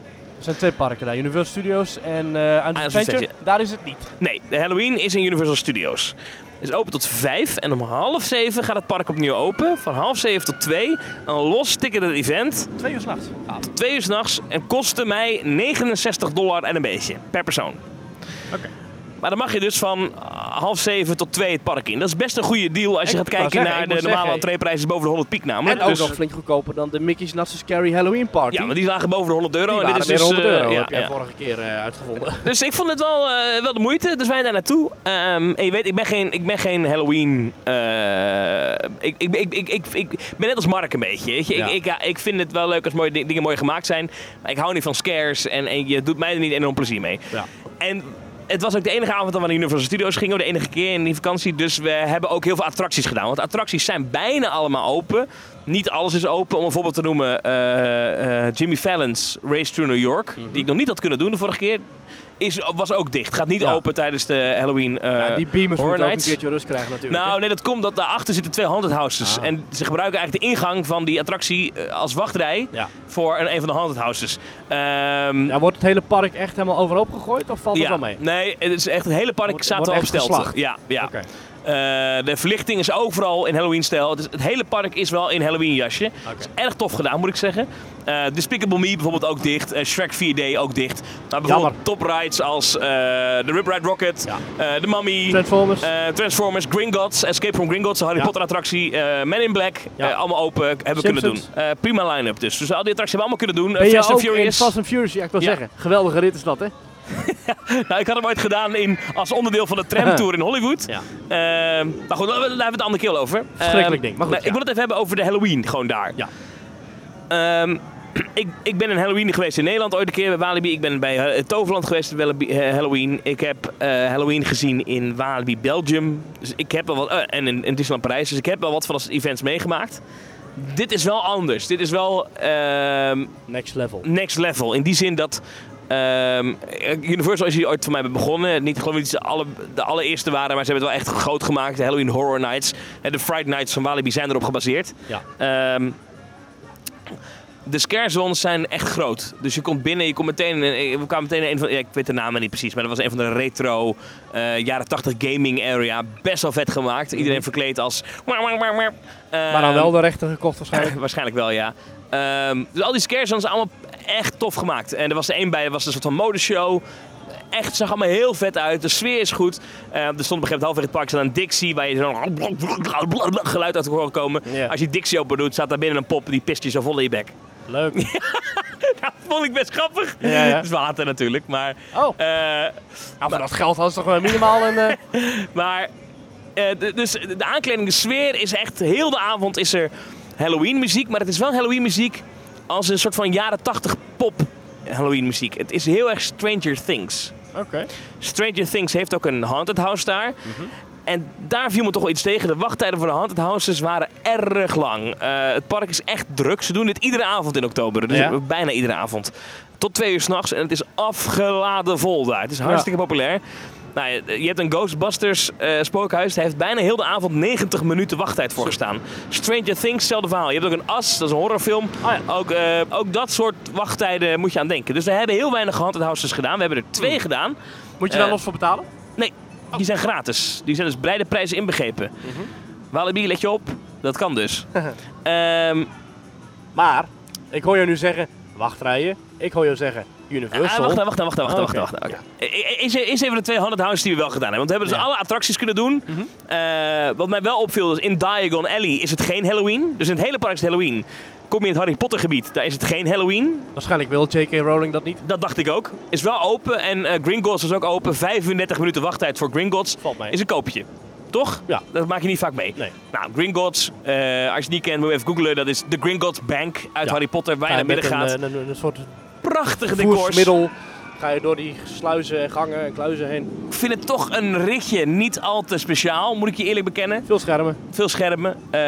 Er zijn twee parken daar. Universal Studios en Island Adventure. Daar is het niet. Nee, de Halloween is in Universal Studios. Het is open tot 5 en om half 7 gaat het park opnieuw open. Van half 7 tot 2. Een los ticketed event. Twee uur s'nachts. Ah, Twee uur s'nachts en kostte mij 69 dollar en een beetje per persoon. Oké. Maar dan mag je dus van half zeven tot twee het park in. Dat is best een goede deal als je gaat kijken zeggen, naar de normale zeggen- entreeprijzen boven de 100 piek namelijk. En ook Dus- nog flink goedkoper dan de Mickey's Not So Scary Halloween Party. ja, maar die lagen boven de 100 euro. En dit is weer dus, 100 euro, eh, ja, heb jij ja. vorige keer eh, uitgevonden. Dus ik vond het wel, eh, wel de moeite. Dus wij daar naartoe. Ehm, en je weet, ik ben geen, ik ben geen Halloween. ik, ik, ik, ik, ik, ik ben net als Mark een beetje. Weet je? Ja. Ik, ik, ja, ik vind het wel leuk als mooie, di- dingen mooi gemaakt zijn. Maar ik hou niet van scares. En, en je doet mij er niet enorm plezier mee. Ja. En het was ook de enige avond dat we naar Universal Studios gingen. De enige keer in die vakantie. Dus we hebben ook heel veel attracties gedaan. Want attracties zijn bijna allemaal open. Niet alles is open. Om een voorbeeld te noemen. eh, eh, Jimmy Fallon's Race Through New York. Die ik nog niet had kunnen doen de vorige keer. Is, was ook dicht. Gaat niet Ja. open tijdens de Halloween eh Ja, die beamers moeten ook een keertje rust krijgen natuurlijk. Nou, nee, dat komt dat daarachter zitten twee haunted houses. Ah. En ze gebruiken eigenlijk de ingang van die attractie eh, als wachtrij Ja. voor een, een van de haunted houses. Ehm, Ja, wordt het hele park echt helemaal overhoop gegooid of valt het wel mee? Nee, het is echt het hele park Wordt- staat wordt al geslacht? Ja, ja. Eh, de verlichting is overal in Halloween-stijl. Dus het hele park is wel in Halloween-jasje. Oké. is erg tof gedaan, moet ik zeggen. Eh Despicable Me bijvoorbeeld ook dicht. Eh, Shrek 4D ook dicht. Maar bijvoorbeeld top rides als de Rip Ride Rocket, Ja. de Mummy, Transformers. Transformers, Gringotts, Escape from Gringotts, de Harry Ja. Potter attractie, Men in Black. Ja. allemaal open hebben we kunnen doen. Prima line-up dus. Dus al die attracties hebben we allemaal kunnen doen. Fast and in Furious. Fast and Furious? Ja, ik wil zeggen. Geweldige rit is dat, hè? Nou, ik had hem ooit gedaan in, als onderdeel van de tramtour in Hollywood. Ja. Ehm, maar goed, daar hebben we het de andere keer over. Verschrikkelijk Ehm, ding, maar goed, Ik wil het even hebben over de Halloween, gewoon daar. Ja. Ehm, ik, ik ben in Halloween geweest in Nederland ooit een keer bij Walibi. Ik ben bij eh, Toverland geweest bij eh, Halloween. Ik heb eh, Halloween gezien in Walibi Belgium. Dus ik heb wel wat, en in, in Disneyland Parijs. Dus ik heb wel wat van de events meegemaakt. Dit is wel anders. Dit is wel Next level. next level. In die zin dat. Ehm, Universal is hier ooit voor mij begonnen. Niet geloof ik dat ze alle, de allereerste waren, maar ze hebben het wel echt groot gemaakt. De Halloween Horror Nights en de Fright Nights van Walibi zijn erop gebaseerd. Ja. Ehm, de scare zones zijn echt groot. Dus je komt binnen, je komt meteen. in- We kwamen meteen in een van. Ja, ik weet de namen niet precies, maar dat was een van de retro eh, jaren 80 gaming area. Best wel vet gemaakt. Iedereen verkleed als. Maar dan wel de rechten gekocht waarschijnlijk. Waarschijnlijk wel, ja. Ehm, dus al die scare zones zijn allemaal echt tof gemaakt. En er was er één bij, er was een soort van modeshow. Echt, het zag allemaal heel vet uit. De sfeer is goed. Eh, er stond op een gegeven moment halverwege het park staat een Dixie waar je zo'n geluid uit horen komen. Als je Dixie open doet, staat daar binnen een pop die pist je zo vol in je bek. Leuk. Dat vond ik best grappig. Ja, ja. Het is water natuurlijk, maar... Oh, voor dat geld ze toch wel minimaal een... eh, Maar, dus de aankleding, de sfeer is echt, heel de avond is er Halloween muziek. Maar het is wel Halloween muziek als een soort van jaren 80 pop Halloween muziek. Het is heel erg Stranger Things. Oké. Stranger Things heeft ook een haunted house daar. En daar viel me toch wel iets tegen. De wachttijden voor de haunted houses waren erg lang. Eh, het park is echt druk. Ze doen dit iedere avond in oktober. Dus Ja. bijna iedere avond. Tot twee uur s'nachts. En het is afgeladen vol daar. Het is hartstikke populair. Nou, je- hebt een Ghostbusters eh, spookhuis. Hij heeft bijna heel de avond 90 minuten wachttijd voorgestaan. Stranger Things, hetzelfde verhaal. Je hebt ook een As, dat is een horrorfilm. Oh ja. ook, eh, ook dat soort wachttijden moet je aan denken. Dus we hebben heel weinig haunted houses gedaan. We hebben er twee gedaan. Moet je daar Eh, los voor betalen? Nee, die zijn gratis. Die zijn dus beide prijzen inbegrepen. Walibi, let je op. Dat kan dus. Ehm, Maar, ik hoor je nu zeggen, wachtrijen. Ik hoor je zeggen, Universal. ah, wacht, wacht, wacht, wacht, Oké. wacht, wacht. nou. Oké. E- e- Eens even de twee haunted houses die we wel gedaan hebben. Want we hebben dus alle attracties kunnen doen. Eh, wat mij wel opviel is in Diagon Alley is het geen Halloween. Dus in het hele park is het Halloween. Kom je in het Harry Potter gebied, daar is het geen Halloween. Waarschijnlijk wil J.K. Rowling dat niet. Dat dacht ik ook. Is wel open en eh Gringotts is ook open. 35 minuten wachttijd voor Gringotts. Valt mee. Is een koopje. Toch? Ja. Dat maak je niet vaak mee. Nee. Nou, Gringotts, eh, als je het niet kent, moet je even googlen. Dat is de Gringotts Bank uit Ja. Harry Potter, waar je naar binnen gaat. een, een, een, soort Prachtige decors. voersmiddel ga je door die sluizen en gangen en kluizen heen. Ik vind het toch een ritje niet al te speciaal, moet ik je eerlijk bekennen. Veel schermen. Veel schermen. eh,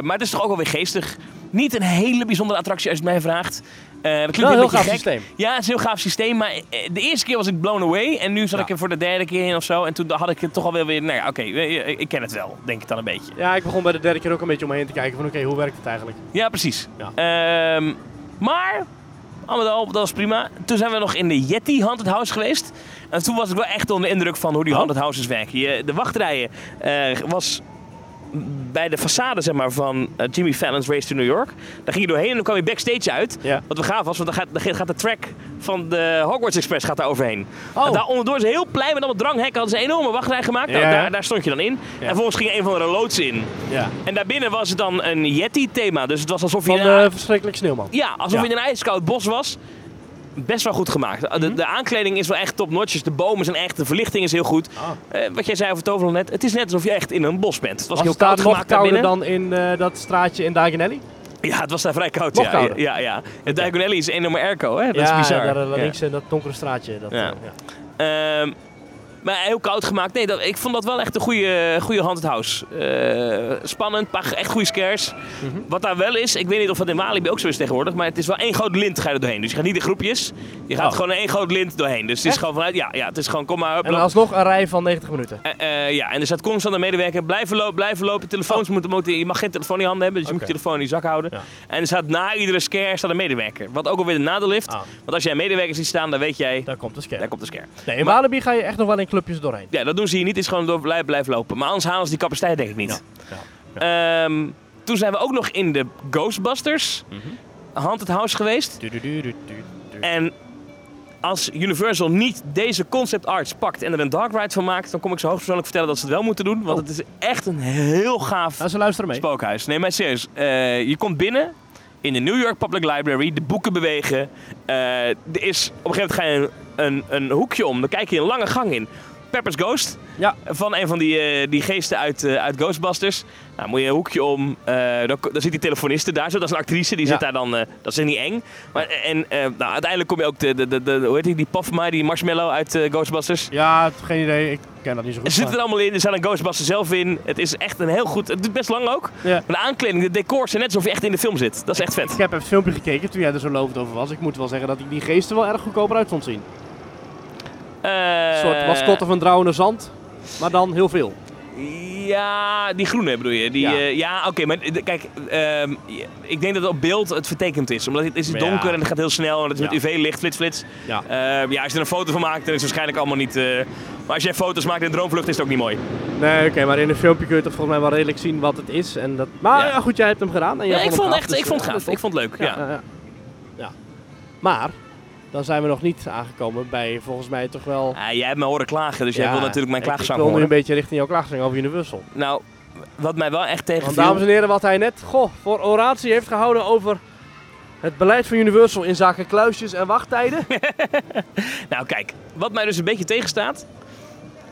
maar het is toch ook wel weer geestig. Niet een hele bijzondere attractie als je het mij vraagt. Eh, dat klinkt Wel een heel beetje gaaf gek. systeem. Ja, het is een heel gaaf systeem. Maar eh, de eerste keer was ik blown away. En nu zat Ja. ik er voor de derde keer in of zo. En toen had ik het toch alweer weer... Nou ja, oké, ik ken het wel. Denk ik dan een beetje. Ja, ik begon bij de derde keer ook een beetje om me heen te kijken van oké, hoe werkt het eigenlijk? Ja, precies. Ja. Ehm, maar, al met al, dat was prima. Toen zijn we nog in de Yeti Haunted House geweest. En toen was ik wel echt onder de indruk van hoe die Oh. Haunted Houses werken. Je, de wachtrijen eh, was bij de façade zeg maar, van eh, Jimmy Fallon's Race to New York. Daar ging je doorheen en dan kwam je backstage uit. Ja. Wat wel gaaf was, want dan gaat, dan gaat de track van de Hogwarts Express gaat daar overheen. Oh. En daar onderdoor is een heel plein met allemaal dranghekken. Hadden ze een enorme wachtrij gemaakt. Nou, daar, daar stond je dan in. En vervolgens ging een van de loods in. Ja. En daarbinnen was het dan een Yeti-thema. Dus het was alsof je Van de verschrikkelijke sneeuwman. ja, alsof je in een ijskoud bos was. Best wel goed gemaakt. De, de aankleding is wel echt top notches. De bomen zijn echt, de verlichting is heel goed. Ah. Eh, wat jij zei over Toverland net, het is net alsof je echt in een bos bent. Het was, Was heel het daar koud gemaakt daar kouder dan in eh, dat straatje in Dagenelli? Ja, het was daar vrij koud. Ja. kouder? Ja, ja. Het is een enorme airco, hè? Dat ja, is bizar. daar eh, Ja. links in dat donkere straatje. Dat, Ja. ja. Ehm, maar heel koud gemaakt. Nee, dat, ik vond dat wel echt een goede, goede haunted house. Eh, spannend, paar echt goede scares. Mhm. Wat daar wel is, ik weet niet of het in Walibi ook zo is tegenwoordig, maar het is wel één groot lint ga je er doorheen. Dus je gaat niet in groepjes, je gaat Oh. gewoon één groot lint doorheen. Dus het is Echt? gewoon vanuit, ja, ja, het is gewoon, kom maar, hup, En alsnog een rij van 90 minuten. Eh, eh, ja, en er staat constant een medewerker, blijven lopen, blijven lopen. Telefoons moeten, moeten, je mag geen telefoon in je handen hebben, dus je moet je telefoon in je zak houden. Ja. En er staat na iedere scare staat een medewerker. Wat ook alweer een nadeel heeft, Ah. want als jij een medewerker ziet staan, dan weet jij, Daar komt de scare. daar komt de scare. Nee, in Walibi ga je echt nog wel in clubjes doorheen. Ja, dat doen ze hier niet. Het is gewoon door blijven, blijven lopen. Maar anders halen ze die capaciteit denk ik niet. Ja. Ehm, toen zijn we ook nog in de Ghostbusters Haunted House geweest. Du- du- du- du- du- du. En als Universal niet deze concept arts pakt en er een dark ride van maakt, dan kom ik ze hoogstpersoonlijk vertellen dat ze het wel moeten doen. Want Oh. het is echt een heel gaaf Nou, ze luisteren mee. spookhuis. Nee, maar serieus. eh, je komt binnen in de New York Public Library, de boeken bewegen. Eh, er is, op een gegeven moment ga je een, een, hoekje om, dan kijk je een lange gang in. Pepper's Ghost. Ja. Van een van die, eh, die geesten uit, eh, uit Ghostbusters. Nou, moet je een hoekje om. eh dan, dan zit die telefoniste daar zo. Dat is een actrice. Die Ja. zit daar dan. dat is niet eng. Maar, en nou, uiteindelijk kom je ook de, de, de, de hoe heet die, die Puffma, die marshmallow uit Ghostbusters. Ja, geen idee. Ik ken dat niet zo Er goed. zit er allemaal in. Er staat een Ghostbuster zelf in. Het is echt een heel goed. Het duurt best lang ook. ja. De aankleding, de decors zijn net alsof je echt in de film zit. Dat is echt vet. Ik heb even een filmpje gekeken toen jij er zo lovend over was. Ik moet wel zeggen dat ik die geesten wel erg goedkoper uit vond zien. Eh, Een soort mascotte van Drouwende Zand, maar dan heel veel. Ja, die groene bedoel je. Die, Ja. ja, ja oké. maar kijk, ehm, ik denk dat op beeld het vertekend is. Omdat het is Ja. donker en het gaat heel snel. En het is Ja. met UV-licht, flits, flits. Ja. Ehm, ja, als je er een foto van maakt, dan is het waarschijnlijk allemaal niet... eh, maar als jij foto's maakt in een droomvlucht, is het ook niet mooi. Nee, oké, maar in een filmpje kun je toch volgens mij wel redelijk zien wat het is. En dat... Maar Ja. goed, jij hebt hem gedaan. En jij Ja, ik hem vond het gaaf, echt ik dus, vond het eh, gaaf. Ik vond het leuk, ja, ja. Maar, dan zijn we nog niet aangekomen bij volgens mij toch wel... Ah, jij hebt me horen klagen, dus jij wil natuurlijk mijn klaagzang Ik wil nu horen. een beetje richting jouw klaagzang over Universal. Nou, wat mij wel echt Want tegenviel... dames en heren, wat hij net goh, voor oratie heeft gehouden over het beleid van Universal in zaken kluisjes en wachttijden. Nou, kijk, wat mij dus een beetje tegenstaat.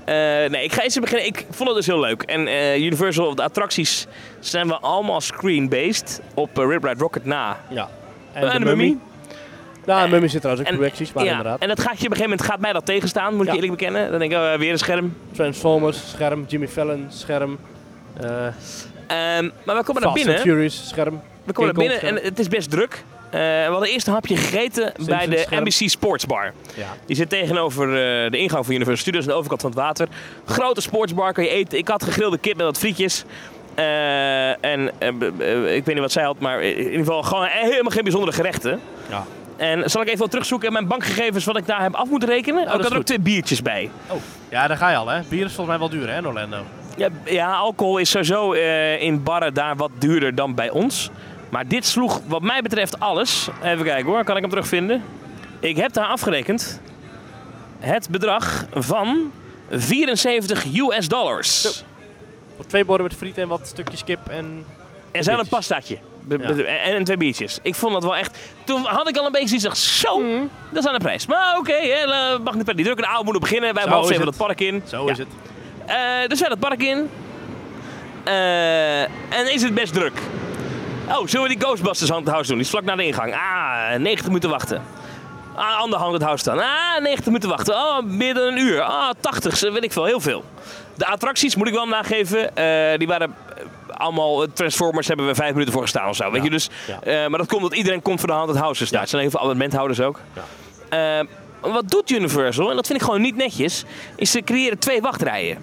eh, nee, ik ga eens beginnen. Ik vond het dus heel leuk. En eh, Universal, de attracties zijn wel allemaal screen-based op uh, Rip Ride Rocket na. Ja. En, de Mummy. Ja, de Mummy zit trouwens ook En- correcties, maar ja, inderdaad. en dat gaat je op een gegeven moment gaat mij dat tegenstaan, moet ik eerlijk bekennen. Dan denk ik, oh, weer een scherm. Transformers, scherm, Jimmy Fallon, scherm. eh Ehm, maar we komen naar binnen. Furious, scherm. We komen naar binnen en het is best druk. Eh, we hadden eerst een hapje gegeten bij de scherm. NBC Sportsbar. Ja. Die zit tegenover eh, de ingang van Universal Studios aan de overkant van het water. Grote sportsbar, kan je eten. Ik had gegrilde kip met wat frietjes. Eh, en eh, ik weet niet wat zij had, maar in ieder geval gewoon helemaal geen bijzondere gerechten. Ja. En zal ik even wat terugzoeken in mijn bankgegevens wat ik daar heb af moeten rekenen? Oh, dat ik had er ook twee biertjes bij. ja, daar ga je al hè. Bier is volgens mij wel duur hè in Orlando. Ja, ja alcohol is sowieso eh, in barren daar wat duurder dan bij ons. Maar dit sloeg wat mij betreft alles. Even kijken hoor, kan ik hem terugvinden? Ik heb daar afgerekend het bedrag van 74 US dollars. Zo. Twee borden met friet en wat stukjes kip en... En zijn een pastaatje. Ja. En, en twee biertjes. Ik vond dat wel echt... Toen had ik al een beetje zoiets zo, Mhm. dat is aan de prijs. Maar oké, eh, mag niet per die druk. De oude moeten beginnen. Wij is zeven het. dat park in. Zo Ja. is het. Eh, dus wij dat park in. Eh, en is het best druk. Oh, zullen we die Ghostbusters Haunted House doen? Die is vlak naar de ingang. Ah, 90 minuten wachten. Ah, ander Haunted House staan. Ah, 90 minuten wachten. Oh, meer dan een uur. Ah, 80, weet ik veel. Heel veel. De attracties, moet ik wel nageven, eh, die waren allemaal eh, Transformers hebben we vijf minuten voor gestaan of zo. Weet je, dus, eh, maar dat komt omdat iedereen komt voor de hand het houses daar. Ja. Er zijn heel veel abonnementhouders ook. Eh, wat doet Universal, en dat vind ik gewoon niet netjes, is ze creëren twee wachtrijen.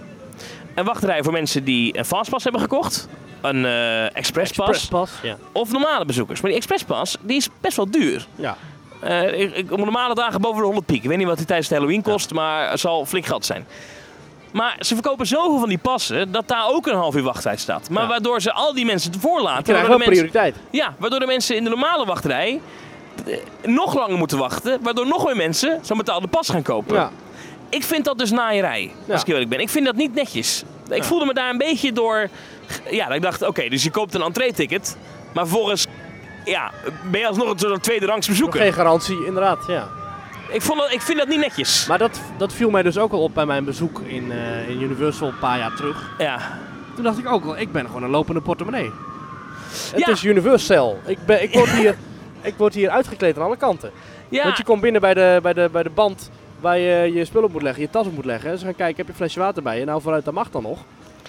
Een wachtrij voor mensen die een Fastpass hebben gekocht, een eh Expresspass, Expresspas. Ja. of normale bezoekers. Maar die Expresspass, die is best wel duur. ja. Ik, ik- op normale dagen boven de 100 piek. Ik weet niet wat die tijdens de Halloween kost, maar het zal flink geld zijn. Maar ze verkopen zoveel van die passen dat daar ook een half uur wachttijd staat. Maar Ja. waardoor ze al die mensen ervoor laten. Krijgen waardoor de mensen, prioriteit. ja, waardoor de mensen in de normale wachtrij eh, nog langer moeten wachten. Waardoor nog meer mensen zo'n betaalde pas gaan kopen. Ja. Ik vind dat dus naaierij, Ja. als ik eerlijk ben. Ik vind dat niet netjes. Ik voelde me daar een beetje door... Ja, dat ik dacht, oké, dus je koopt een entree-ticket. Maar vervolgens ja, ben je alsnog een soort tweede rangs bezoeker. geen garantie, inderdaad. Ja. Ik, vond dat, ik vind dat niet netjes. Maar dat, dat viel mij dus ook al op bij mijn bezoek in, eh, in Universal een paar jaar terug. Ja, Toen dacht ik ook al, ik ben gewoon een lopende portemonnee. Het Ja. is Universal. Ik, ben, ik, word hier, ik word hier uitgekleed aan alle kanten. ja. Want je komt binnen bij de, bij, de, bij de band waar je je spullen moet leggen, je tas op moet leggen. Ze gaan kijken, heb je een flesje water bij je? Nou, vooruit, dat mag dan nog.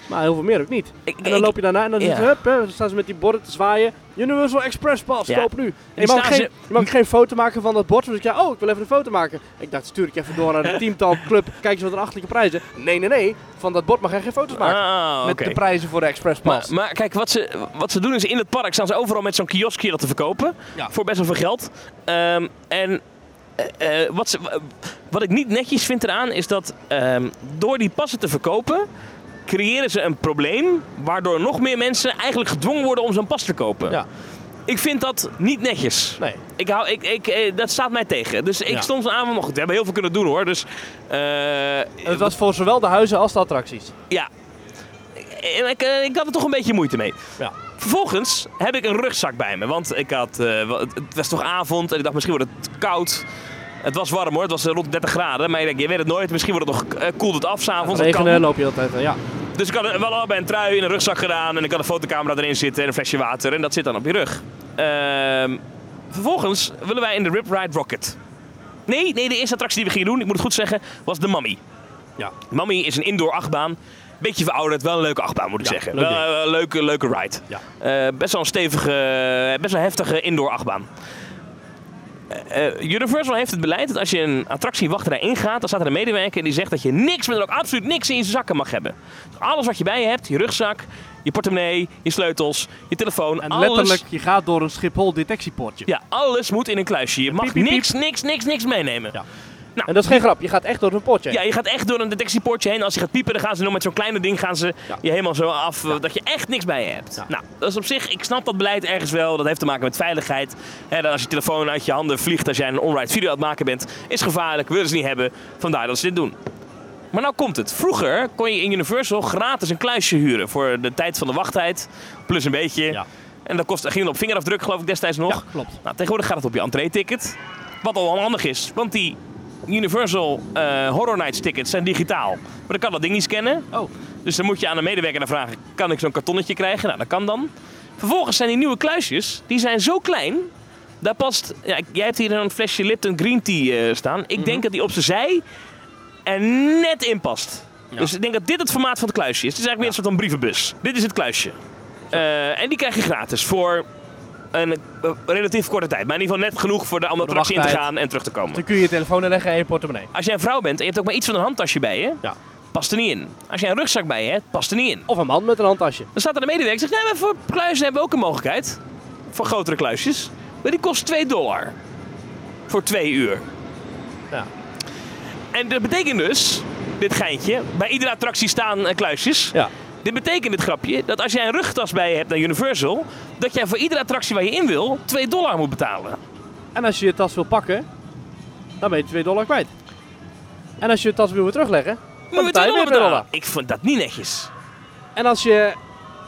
Maar heel veel meer ook niet. Ik- En dan ik- loop je daarna en dan, ja. ze, hup, hè, dan staan ze met die borden te zwaaien. Universal Express Pass, Ja. koop nu. En je mag, geen, ze- je mag ook geen foto maken van dat bord. Dus ik ja, oh, ik wil even een foto maken. Ik dacht, stuur ik even door naar de teamtalk club. Kijk eens wat een achterlijke prijzen. Nee, nee, nee. Van dat bord mag je geen foto's maken. Ah, met oké. de prijzen voor de Express Pass. maar kijk, wat ze, wat ze doen is in het park staan ze overal met zo'n kioskje dat te verkopen. Ja. Voor best wel veel geld. Ehm, en eh, eh, wat, ze, wat ik niet netjes vind eraan is dat ehm, door die passen te verkopen, creëren ze een probleem waardoor nog meer mensen eigenlijk gedwongen worden om zo'n pas te kopen. Ja. Ik vind dat niet netjes. Nee. Ik hou, ik, ik, eh, dat staat mij tegen. Dus ik Ja. stond aan, goed, we hebben heel veel kunnen doen hoor. Dus eh, het was voor zowel de huizen als de attracties. ja. Ik, ik, eh, ik had er toch een beetje moeite mee. Ja. Vervolgens heb ik een rugzak bij me. Want ik had, het was toch avond en ik dacht misschien wordt het koud. Het was warm hoor, het was eh, rond 30 graden. Maar ik denk, je weet het nooit, misschien wordt het nog, eh, koelt het af s'avonds. Regenen loop je altijd. eh, Ja. Dus ik had wel al bij een trui in een rugzak gedaan. En ik had een fotocamera erin zitten en een flesje water. En dat zit dan op je rug. Ehm, vervolgens willen wij in de Rip Ride Rocket. Nee, nee, de eerste attractie die we gingen doen, ik moet het goed zeggen, was de Mummy. Ja. Mummy is een indoor achtbaan. Beetje verouderd, wel een leuke achtbaan moet ik Ja, zeggen. leuk Wel leuke, leuke ride. Ja. Best wel een stevige, best wel heftige indoor achtbaan. Eh, eh, Universal heeft het beleid dat als je een attractie wachtrij ingaat, dan staat er een medewerker die zegt dat je niks, maar dan ook absoluut niks in je zakken mag hebben. Dus alles wat je bij je hebt, je rugzak, je portemonnee, je sleutels, je telefoon, En alles, letterlijk, je gaat door een Schiphol detectiepoortje. ja, alles moet in een kluisje. Je mag Piep, piep, piep. niks, niks, niks, niks meenemen. Ja. Nou, En dat is geen grap, je gaat echt door een poortje. ja, je gaat echt door een detectiepoortje heen. Als je gaat piepen, dan gaan ze nog met zo'n kleine ding gaan ze Ja. je helemaal zo af dat je echt niks bij je hebt. Ja. Nou, dat is op zich, ik snap dat beleid ergens wel. Dat heeft te maken met veiligheid. Dat als je telefoon uit je handen vliegt als jij een onride video aan het maken bent, is gevaarlijk, willen ze niet hebben. Vandaar dat ze dit doen. Maar nou komt het. Vroeger kon je in Universal gratis een kluisje huren voor de tijd van de wachttijd. Plus een beetje. Ja. En dat kost, ging op vingerafdruk geloof ik destijds nog. Klopt. Nou, tegenwoordig gaat het op je entree-ticket. Wat al handig is, want die Universal eh, Horror Nights tickets zijn digitaal. Maar dan kan dat ding niet scannen. Oh, Dus dan moet je aan een medewerker vragen, kan ik zo'n kartonnetje krijgen? Nou, dat kan dan. Vervolgens zijn die nieuwe kluisjes, die zijn zo klein. Daar past, ja, jij hebt hier een flesje Lipton Green Tea eh, staan. Ik denk dat die op zijn zij er net in past. Ja. Dus ik denk dat dit het formaat van het kluisje is. Het is eigenlijk meer een soort van brievenbus. Dit is het kluisje. Eh, en die krijg je gratis voor een eh, relatief korte tijd. Maar in ieder geval net genoeg voor de, om de de attractie in te gaan en terug te komen. dan kun je je telefoon inleggen en je portemonnee. Als jij een vrouw bent en je hebt ook maar iets van een handtasje bij je, Ja. past er niet in. Als jij een rugzak bij je hebt, past er niet in. Of een man met een handtasje. Dan staat er een medewerker en zegt, nee, maar voor kluizen hebben we ook een mogelijkheid. Voor grotere kluisjes. Maar die kost 2 dollar. Voor twee uur. Ja. En dat betekent dus, dit geintje, bij iedere attractie staan eh, kluisjes. Ja. Dit betekent, dit grapje, dat als jij een rugtas bij je hebt naar Universal, dat jij voor iedere attractie waar je in wil, 2 dollar moet betalen. En als je je tas wil pakken, dan ben je 2 dollar kwijt. En als je je tas wil weer terugleggen, Moet dan je 2 je weer dollar 2 betalen. dollar. Ik vind dat niet netjes. En als je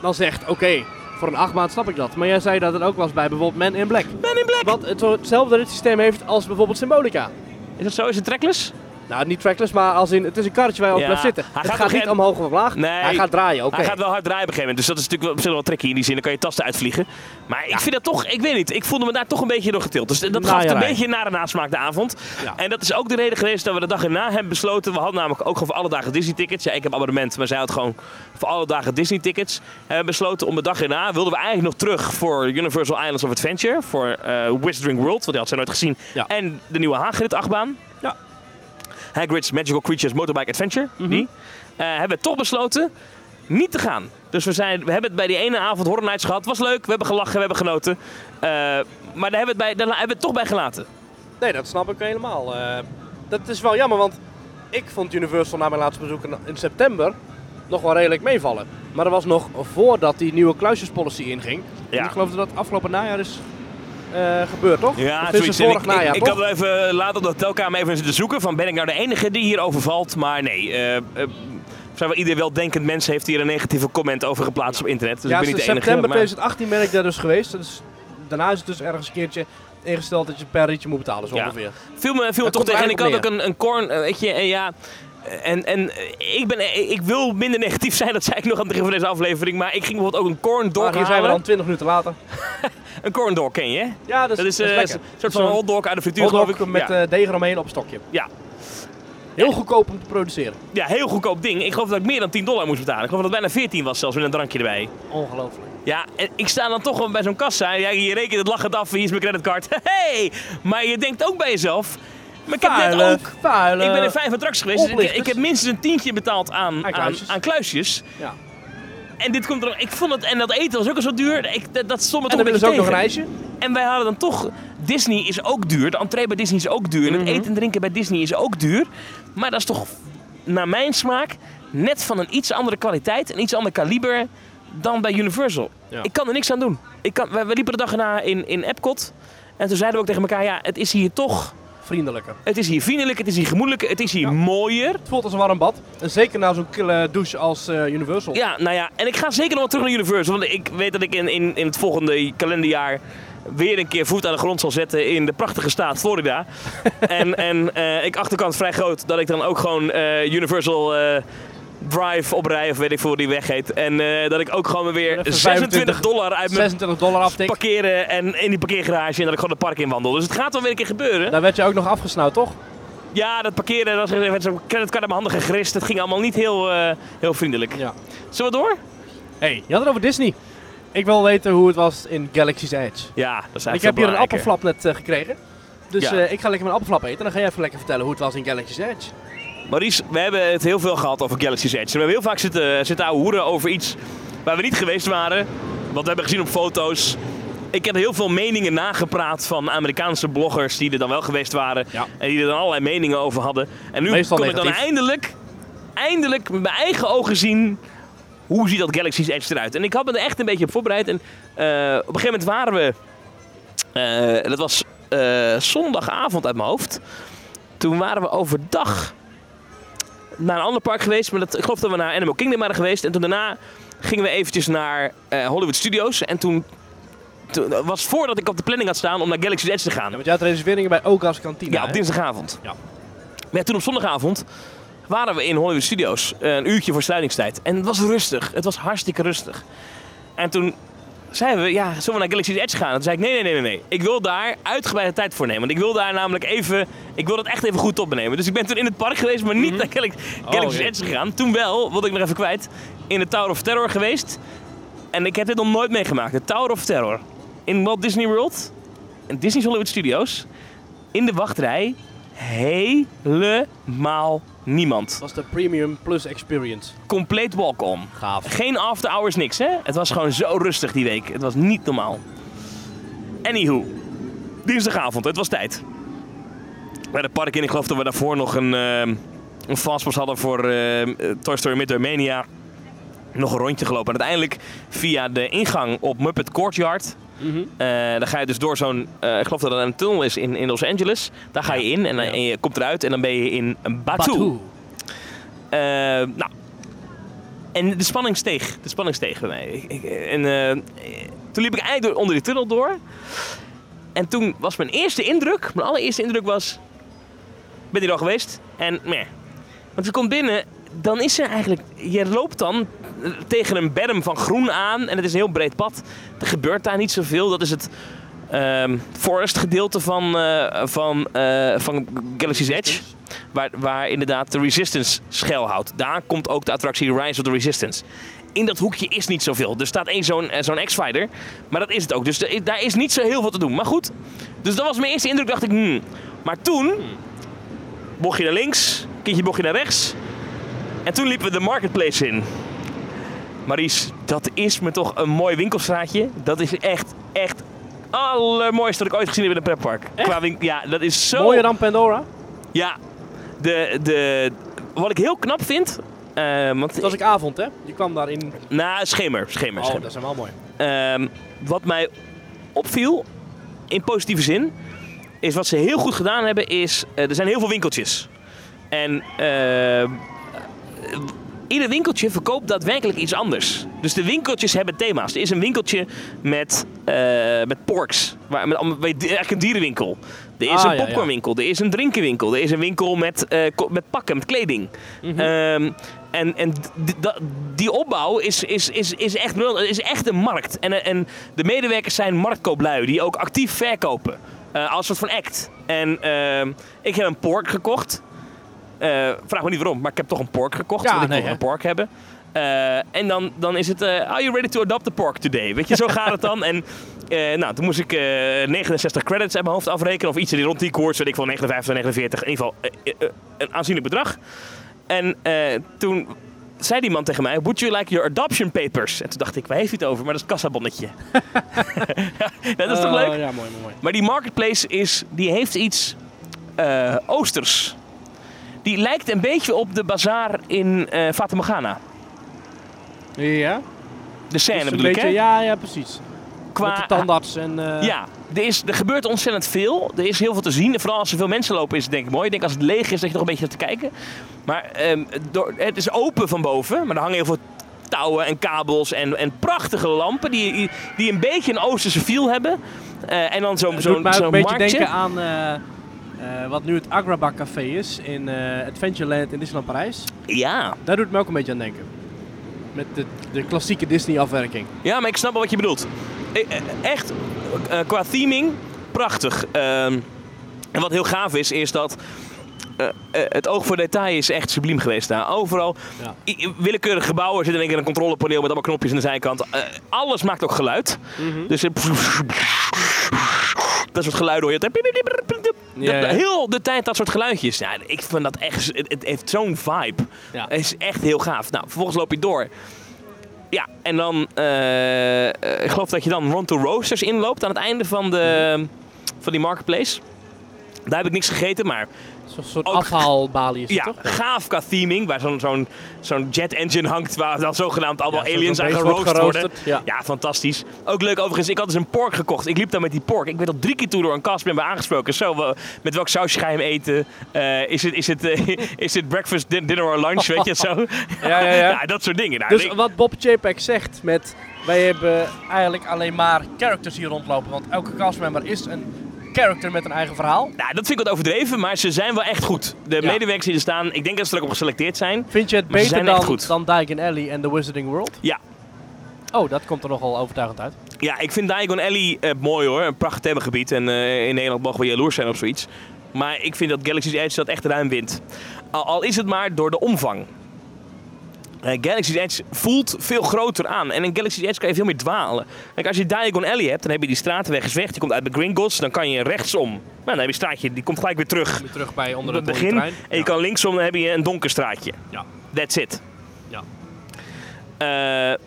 dan zegt, oké, voor een achtbaan snap ik dat. Maar jij zei dat het ook was bij bijvoorbeeld Men in Black. Ben in Black. Wat het hetzelfde ritssysteem heeft als bijvoorbeeld Symbolica. Is dat zo? Is het trackless? Nou, niet trackless, maar als in, het is een karretje waar je op Ja, blijft zitten. hij het gaat niet omhoog of omlaag. Nee. Hij gaat draaien, oké. Hij gaat wel hard draaien op een gegeven moment. Dus dat is natuurlijk wel, op zich wel tricky in die zin. Dan kan je tasten uitvliegen. Maar ik vind dat toch, ik weet niet. Ik voelde me daar toch een beetje door getild. Dus dat gaf het een beetje een nare nasmaak de avond. Ja. En dat is ook de reden geweest dat we de dag erna hebben besloten. We hadden namelijk ook gewoon voor alle dagen Disney tickets. Ja, ik heb abonnement, maar zij had gewoon voor alle dagen Disney tickets. Hebben besloten om de dag erna wilden we eigenlijk nog terug voor Universal Islands of Adventure. Voor eh Wizarding World, want die had zij nooit gezien. En de nieuwe Hagrid achtbaan. Hagrid's Magical Creatures Motorbike Adventure. Mhm. Die. Eh, hebben we toch besloten niet te gaan. Dus we, zijn, we hebben het bij die ene avond Horror Nights gehad. Was leuk, we hebben gelachen, we hebben genoten. Eh, maar daar hebben we, het bij, daar hebben we het toch bij gelaten. Nee, dat snap ik helemaal. Eh, dat is wel jammer, want ik vond Universal na mijn laatste bezoek in- september nog wel redelijk meevallen. Maar dat was nog voordat die nieuwe kluisjespolicy inging. Ja. En ik geloof dat dat afgelopen najaar is gebeurd, toch? Ja, is vorig ik, najaar, ik, had wel even later op de hotelkamer even zitten zoeken van ben ik nou de enige die hierover valt. Maar nee, eh, eh, zijn wel ieder weldenkend mens heeft hier een negatieve comment over geplaatst op internet. Dus ja, ik ben niet de september enige. Maar, 2018 ben ik daar dus geweest. Dus daarna is het dus ergens een keertje ingesteld dat je per ritje moet betalen, zo Ja. ongeveer. viel me, viel me toch tegen. En ik had ook een, een corn, eh, weet je, en ja... En, en ik, ben, ik wil minder negatief zijn, dat zei ik nog aan het begin van deze aflevering. Maar ik ging bijvoorbeeld ook een corn dog Maar hier zijn we dan 20 minuten later. Een corn dog ken je? Ja, dat is, Dat is dat is eh, een soort van hotdog uit de frituur, geloof ik. met ja. eh, deeg eromheen op een stokje. ja. Heel goedkoop om te produceren. ja, heel goedkoop ding. Ik geloof dat ik meer dan 10 dollar moest betalen. Ik geloof dat het bijna 14 was zelfs met een drankje erbij. Ongelooflijk. Ja, en ik sta dan toch wel bij zo'n kassa. Ja, je rekent het lachend af, hier is mijn creditcard. Hey! Maar je denkt ook bij jezelf... Maar ik heb net ook... Ik ben in vijf attracties geweest. Dus ik, heb minstens een tientje betaald aan, Aan kluisjes. aan kluisjes. Ja. En dit komt er... Ik vond het... En dat eten was ook al zo duur. Ik, dat, dat stond me En toch dan een beetje ook nog een ijsje. En wij hadden dan toch... Disney is ook duur. De entree bij Disney is ook duur. En het Mhm. eten en drinken bij Disney is ook duur. Maar dat is toch, naar mijn smaak, net van een iets andere kwaliteit. Een iets ander kaliber dan bij Universal. Ja. Ik kan er niks aan doen. Ik kan, we, we liepen de dag erna in, in Epcot. En toen zeiden we ook tegen elkaar, ja, het is hier toch... Vriendelijker. Het is hier vriendelijk, het is hier gemoedelijk, het is hier Ja. mooier. Het voelt als een warm bad. En zeker na zo'n kille douche als eh, Universal. Ja, nou ja, en ik ga zeker nog wel terug naar Universal. Want ik weet dat ik in, in, in het volgende kalenderjaar weer een keer voet aan de grond zal zetten in de prachtige staat Florida. en en eh, ik achterkant vrij groot dat ik dan ook gewoon eh, Universal Drive oprij, of weet ik veel hoe die weg heet. En eh, dat ik ook gewoon weer Even 26 25 dollar uit mijn 26 dollar aftik. parkeren en in die parkeergarage en dat ik gewoon het park in wandel. Dus het gaat wel weer een keer gebeuren. Daar werd je ook nog afgesnauwd, toch? Ja, dat parkeren, dat werd zo'n creditcard in mijn handen gegrist. Het ging allemaal niet heel, eh, heel vriendelijk. Ja. Zullen we door? hey, je had het over Disney. Ik wil weten hoe het was in Galaxy's Edge. Ja, dat is eigenlijk ik heb hier een appelflap net eh, gekregen. Dus Ja. ik ga lekker mijn appelflap eten. En dan ga jij even lekker vertellen hoe het was in Galaxy's Edge. Maurice, we hebben het heel veel gehad over Galaxy's Edge. We hebben heel vaak zitten, zitten hoeren over iets waar we niet geweest waren. Wat we hebben gezien op foto's. Ik heb heel veel meningen nagepraat van Amerikaanse bloggers die er dan wel geweest waren. Ja. En die er dan allerlei meningen over hadden. En nu Meestal kom ik dan eindelijk, eindelijk met mijn eigen ogen zien hoe ziet dat Galaxy's Edge eruit. En ik had me er echt een beetje op voorbereid. En eh, op een gegeven moment waren we, eh, dat was eh, zondagavond uit mijn hoofd. Toen waren we overdag naar een ander park geweest. Maar dat, ik geloof dat we naar Animal Kingdom waren geweest. En toen daarna gingen we eventjes naar eh, Hollywood Studios. En toen, was voordat ik op de planning had staan om naar Galaxy's Edge te gaan. Ja, want jij had reserveringen bij Oga's Kantine. Ja, op hè? dinsdagavond. Ja. Maar ja, toen op zondagavond waren we in Hollywood Studios. eh, Een uurtje voor sluitingstijd. En het was rustig. Het was hartstikke rustig. En toen zeiden we, ja, zullen we naar Galaxy's Edge gaan? En toen zei ik, nee, nee, nee, nee, nee. Ik wil daar uitgebreide tijd voor nemen. Want ik wil daar namelijk even, ik wil dat echt even goed opnemen. Dus ik ben toen in het park geweest, maar niet naar Galax- Galaxy's oké. Edge gegaan. Toen wel, wat ik nog even kwijt, in de Tower of Terror geweest. En ik heb dit nog nooit meegemaakt. De Tower of Terror. In Walt Disney World. In Disney's Hollywood Studios. In de wachtrij. Helemaal niemand. Dat was de Premium Plus Experience. Compleet walk-on. Gaaf. Geen after hours, niks hè. Het was gewoon zo rustig die week. Het was niet normaal. Anywho. Dinsdagavond, het was tijd. Bij de park in, ik geloof dat we daarvoor nog een, ehm een fastpass hadden voor ehm, Toy Story Midway Mania. Nog een rondje gelopen. En uiteindelijk via de ingang op Muppet Courtyard. Mhm. eh, dan ga je dus door zo'n, eh, ik geloof dat er een tunnel is in, in Los Angeles. Daar ga je in en, dan- en je komt eruit en dan ben je in Batu. Batu. Eh, nou, en de spanning steeg. De spanning steeg bij mij. Ik- ik- en toen liep ik eigenlijk onder die tunnel door. En toen was mijn eerste indruk, mijn allereerste indruk was... Ben hier al geweest. En meh. Want je komt binnen, dan is er eigenlijk... Je loopt dan tegen een berm van groen aan. En het is een heel breed pad. Er gebeurt daar niet zoveel. Dat is het ehm, forest gedeelte van, eh, van, eh, van Galaxy's Edge. Waar, waar inderdaad de Resistance schuilhoudt. Daar komt ook de attractie Rise of the Resistance. In dat hoekje is niet zoveel. Er staat één zo'n eh, zo'n X-Fighter. Maar dat is het ook. Dus daar is niet zo heel veel te doen. Maar goed. Dus dat was mijn eerste indruk. Dacht ik, hmm. Maar toen... Bocht je naar links. Kindje bocht je naar rechts. En toen liepen we de marketplace in. Maries, dat is me toch een mooi winkelstraatje. Dat is echt, echt allermooiste dat ik ooit gezien heb in een pretpark. Qua win- ja, dat is zo... Mooier dan Pandora. Ja, de, de, wat ik heel knap vind... eh, want, Dat was ik avond, hè? Je kwam daar in... Nou, schemer, schemer, Oh, schemer. dat is wel mooi. Ehm, wat mij opviel, in positieve zin, is wat ze heel goed gedaan hebben, is... eh, er zijn heel veel winkeltjes. En eh, ieder winkeltje verkoopt daadwerkelijk iets anders. Dus de winkeltjes hebben thema's. Er is een winkeltje met, eh, met porks. Waar, met, eigenlijk een dierenwinkel. Er is Ah, een ja, ja. popcornwinkel. Er is een drinkenwinkel. Er is een winkel met, eh, met pakken, met kleding. Mhm. Ehm, en en die opbouw is, is, is, is, echt, is echt een markt. En, en de medewerkers zijn marktkooplui die ook actief verkopen. eh, als soort van act. En ehm, ik heb een pork gekocht. Eh, vraag me niet waarom, maar ik heb toch een pork gekocht. Ja, want ik nee, wil een pork hebben. Eh, en dan, dan is het, eh, are you ready to adopt a pork today? Weet je, zo gaat het dan. En nou, toen moest ik eh, 69 credits uit mijn hoofd afrekenen. Of iets die rond die koers, weet ik van 59, 49. In ieder geval een aanzienlijk bedrag. En toen zei die man tegen mij, would you like your adoption papers? En toen dacht ik, waar heeft hij het over? Maar dat is het kassabonnetje. Dat is toch Eh, leuk? Ja, mooi, mooi. Maar die marketplace is, die heeft iets oosters. Die lijkt een beetje op de bazaar in Fata Morgana. Ja? De scène Dus bedoel ik, beetje, hè? ja, ja, precies. Qua, Met de tandarts en... eh, Ja, er, is, er gebeurt ontzettend veel. Er is heel veel te zien. En vooral als er veel mensen lopen is het denk ik mooi. Ik denk als het leeg is dat je nog een beetje te kijken. Maar ehm, door, het is open van boven. Maar er hangen heel veel touwen en kabels en, en prachtige lampen. Die, die een beetje een oosterse feel hebben. Eh, en dan zo'n mij ook zo'n een beetje marktje. denken aan eh, wat nu het Agrabah Café is in eh, Adventureland in Disneyland Parijs. Ja. Daar doet het me ook een beetje aan denken. Met de, de klassieke Disney afwerking. Ja, maar ik snap wel wat je bedoelt. E- e- Echt, eh, qua theming, prachtig. Ehm, en wat heel gaaf is, is dat eh, eh, het oog voor detail is echt subliem geweest daar. Overal, Ja. willekeurige gebouwen, er zit in één keer een controlepaneel met allemaal knopjes aan de zijkant. Eh, alles maakt ook geluid. Dus eh, dat soort geluiden hoor je. Ja, ja. Heel de tijd dat soort geluidjes. Ja, ik vind dat echt, het, heeft zo'n vibe. Ja. Het is echt heel gaaf. Nou, vervolgens loop je door. Ja, en dan, ik geloof dat je dan rond de Roasters inloopt aan het einde van, de, van die marketplace. Daar heb ik niks gegeten, maar Zo'n soort Ook- afhaalbalie is het ja, toch? gaaf qua theming. Waar zo'n zo'n zo'n jet engine hangt waar dan zogenaamd allemaal Ja, aliens aan geroost worden. ja. Ja, fantastisch. Ook leuk overigens, ik had dus een pork gekocht. Ik liep daar met die pork. Ik werd al drie keer toe door een kast ben aangesproken. Zo, met welk sausje ga je hem eten? Eh, is, het, is, het, eh, is het breakfast, din- dinner or lunch? Weet je zo? Ja, ja, ja. dat soort dingen. Nou, Dus ik- wat Bob Chapek zegt met... Wij hebben eigenlijk alleen maar characters hier rondlopen. Want elke castmember is een character met een eigen verhaal. nou, dat vind ik wat overdreven, maar ze zijn wel echt goed. De Ja. medewerkers die er staan, ik denk dat ze er ook op geselecteerd zijn. Vind je het beter dan, dan Diagon Alley en The Wizarding World? Ja, Oh, dat komt er nogal overtuigend uit. Ja, ik vind Diagon Alley eh, mooi hoor. Een prachtig themagebied. En eh, in Nederland mogen we jaloers zijn op zoiets. Maar ik vind dat Galaxy's Edge dat echt ruim wint. Al, al is het maar door de omvang. Eh, Galaxy's Edge voelt veel groter aan. En in Galaxy's Edge kan je veel meer dwalen. Kijk, als je Diagon Alley hebt, dan heb je die stratenweg is weg. Je komt uit bij Gringotts, dan kan je rechtsom. Nou, dan heb je een straatje, die komt gelijk weer terug. Weer terug bij onder het begin. En je kan linksom, dan heb je een donker straatje. Ja. That's it. Ja. Eh,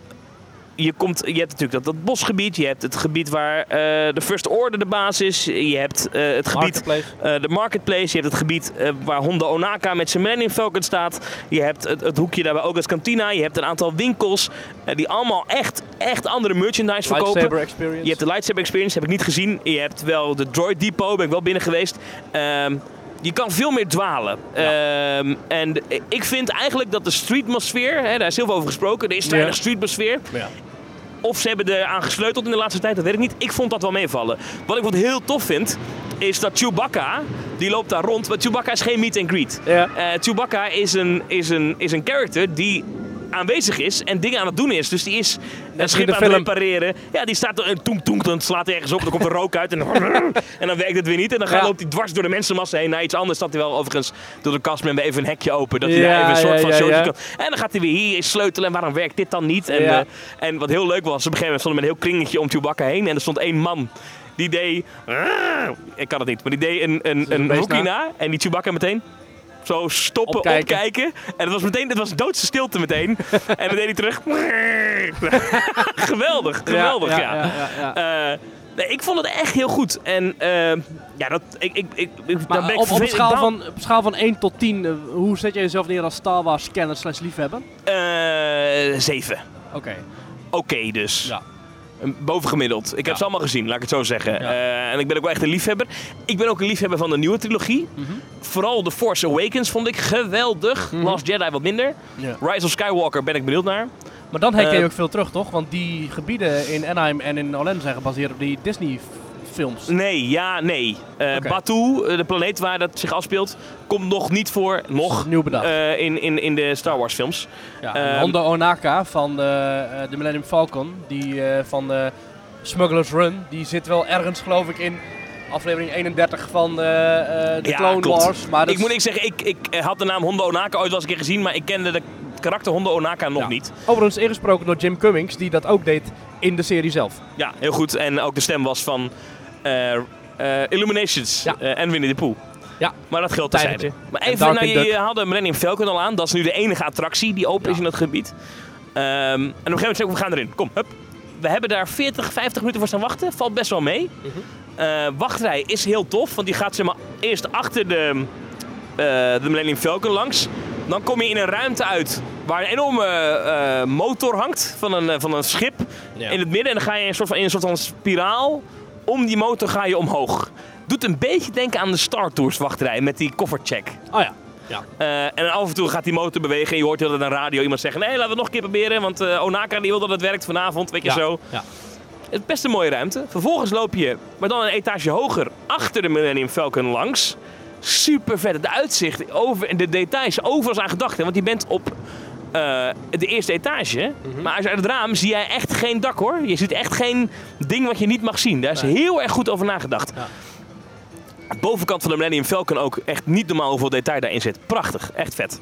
je, komt, je hebt natuurlijk dat, dat bosgebied, je hebt het gebied waar eh, de First Order de baas is, je hebt eh, het gebied, Marketplace. eh, de Marketplace, je hebt het gebied waar Honda Onaka met zijn Millennium Falcon staat, je hebt het, het hoekje daar bij Oga's Cantina, je hebt een aantal winkels die allemaal echt, echt andere merchandise verkopen. Lightsaber Experience. Je hebt de Lightsaber Experience, heb ik niet gezien. Je hebt wel de Droid Depot, ben ik wel binnen geweest. Ehm, je kan veel meer dwalen. Ehm, en ik vind eigenlijk dat de streetmosfeer, hè, daar is heel veel over gesproken, er is weinig Ja. streetmosfeer. Ja. Of ze hebben eraan gesleuteld in de laatste tijd, dat weet ik niet. Ik vond dat wel meevallen. Wat ik wat heel tof vind, is dat Chewbacca Die loopt daar rond. Maar Chewbacca is geen meet and greet. Ja. Eh, Chewbacca is een, is, een, is een character die aanwezig is en dingen aan het doen is. Dus die is een schip aan het repareren. Ja, die staat er en toem toem, dan slaat hij ergens op, dan komt er rook uit en, en dan werkt het weer niet. En dan gaat, Ja. loopt hij dwars door de mensenmassa heen naar iets anders. Staat hij wel overigens door de kast met even een hekje open. Dat hij Ja, daar even een soort van kan. En dan gaat hij weer hier sleutelen en waarom werkt dit dan niet? En, eh, en wat heel leuk was, op een gegeven moment stond er met een heel kringetje om Chewbacca heen en er stond één man. Die deed... Ik kan het niet, maar die deed een, een, een een na? na. En die Chewbacca meteen zo stoppen, Opkijken. opkijken. En het was meteen, het was doodse stilte meteen. en dan deed hij terug. geweldig, geweldig, ja. ja, ja, ja. Eh, nee, ik vond het echt heel goed. En eh, ja, dat, ik, ik, ik, ik, Maar dan ben ik op, schaal ik van, op schaal van 1 tot 10, eh, hoe zet jij jezelf neer als Star Wars kenner slash liefhebber? Eh, zeven. Oké. Oké dus. Ja. Bovengemiddeld. Ik heb ze allemaal gezien, laat ik het zo zeggen. Ja. Eh, en ik ben ook wel echt een liefhebber. Ik ben ook een liefhebber van de nieuwe trilogie. Mhm. Vooral The Force Awakens vond ik geweldig. Last Jedi wat minder. Ja. Rise of Skywalker ben ik benieuwd naar. Maar dan herken je Eh, ook veel terug, toch? Want die gebieden in Anaheim en in Orlando zijn gebaseerd op die Disney-films. Nee, ja, nee. Batuu, eh, de planeet waar dat zich afspeelt, komt nog niet voor, nog, Nieuw bedacht. eh, in, in, in de Star Wars films. ja, ehm, Hondo Onaka van de, de Millennium Falcon, die van de Smuggler's Run, die zit wel ergens, geloof ik, in aflevering 31 van eh, de Ja, Clone klopt. Wars. Maar Ik moet ik zeggen, ik, ik had de naam Hondo Onaka ooit wel eens een keer gezien, maar ik kende de karakter Hondo Onaka nog Ja. niet. Overigens ingesproken door Jim Cummings, die dat ook deed in de serie zelf. Ja, heel goed. En ook de stem was van Illuminations Ja. eh, en Winnie the Pooh. Ja. Maar dat geldt terzijde. Maar En even, nou, je, je had de Millennium Falcon al aan. Dat is nu de enige attractie die open is in dat gebied. Ehm, en op een gegeven moment zei ik, we gaan erin. Kom, hup. We hebben daar 40, 50 minuten voor staan wachten. Valt best wel mee. Mhm. Eh, wachtrij is heel tof, want die gaat zeg maar eerst achter de, eh, de Millennium Falcon langs. Dan kom je in een ruimte uit waar een enorme eh, motor hangt van een, eh, van een schip Ja. in het midden. En dan ga je in een soort van, in een soort van spiraal. Om die motor ga je omhoog. Doet een beetje denken aan de Star Tours wachtrij met die koffercheck. Oh ja. ja. Eh, en af en toe gaat die motor bewegen en je hoort heel dat een radio iemand zeggen... Nee, laten we het nog een keer proberen, want eh, Onaka die wil dat het werkt vanavond, weet je Ja. zo. Ja. Het is best een mooie ruimte. Vervolgens loop je, maar dan een etage hoger, achter de Millennium Falcon langs. Super vet. Het uitzicht over, en de details, overal aan gedacht. hè, Want je bent op eh, de eerste etage. Mhm. Maar als je uit het raam zie jij echt geen dak hoor. Je ziet echt geen ding wat je niet mag zien. Daar is Nee. heel erg goed over nagedacht. Ja. De bovenkant van de Millennium Falcon ook echt niet normaal hoeveel detail daarin zit. Prachtig. Echt vet.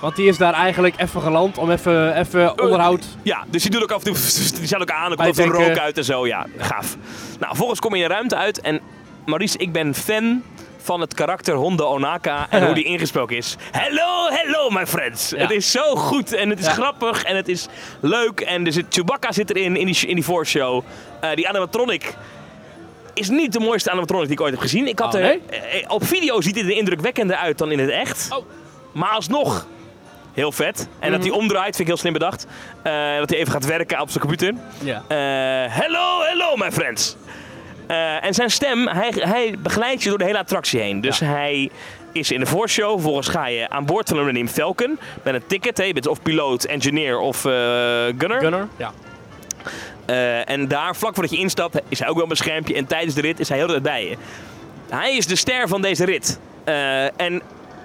Want die is daar eigenlijk even geland om even, even onderhoud. Ja, dus die doet ook af en toe, die zet ook aan, er komt rook uit en zo. Ja, gaaf. Nou, vervolgens kom je in de ruimte uit en Maurice, ik ben fan van het karakter Honda Onaka en hoe die ingesproken is. Hello, hello my friends. Ja. Het is zo goed en het is Ja. grappig en het is leuk. En er zit, Chewbacca zit erin, in die, in die voorshow. Eh die animatronic is niet de mooiste animatronic die ik ooit heb gezien. Ik had Oh, er, nee? eh, op video ziet hij er indrukwekkender uit dan in het echt. Oh. Maar alsnog, heel vet. En dat hij omdraait, vind ik heel slim bedacht. Eh, dat hij even gaat werken op zijn computer. Ja. Hello, hello my friends. Eh, en zijn stem, hij, hij begeleidt je door de hele attractie heen. Dus hij is in de voorshow. Vervolgens ga je aan boord van een Falcon. Met een ticket. Hè. Je bent of piloot, engineer of eh, gunner. Gunner? Ja. Eh, en daar, vlak voordat je instapt, is hij ook wel een schermpje. En tijdens de rit is hij heel de tijd bij je. Hij is de ster van deze rit. En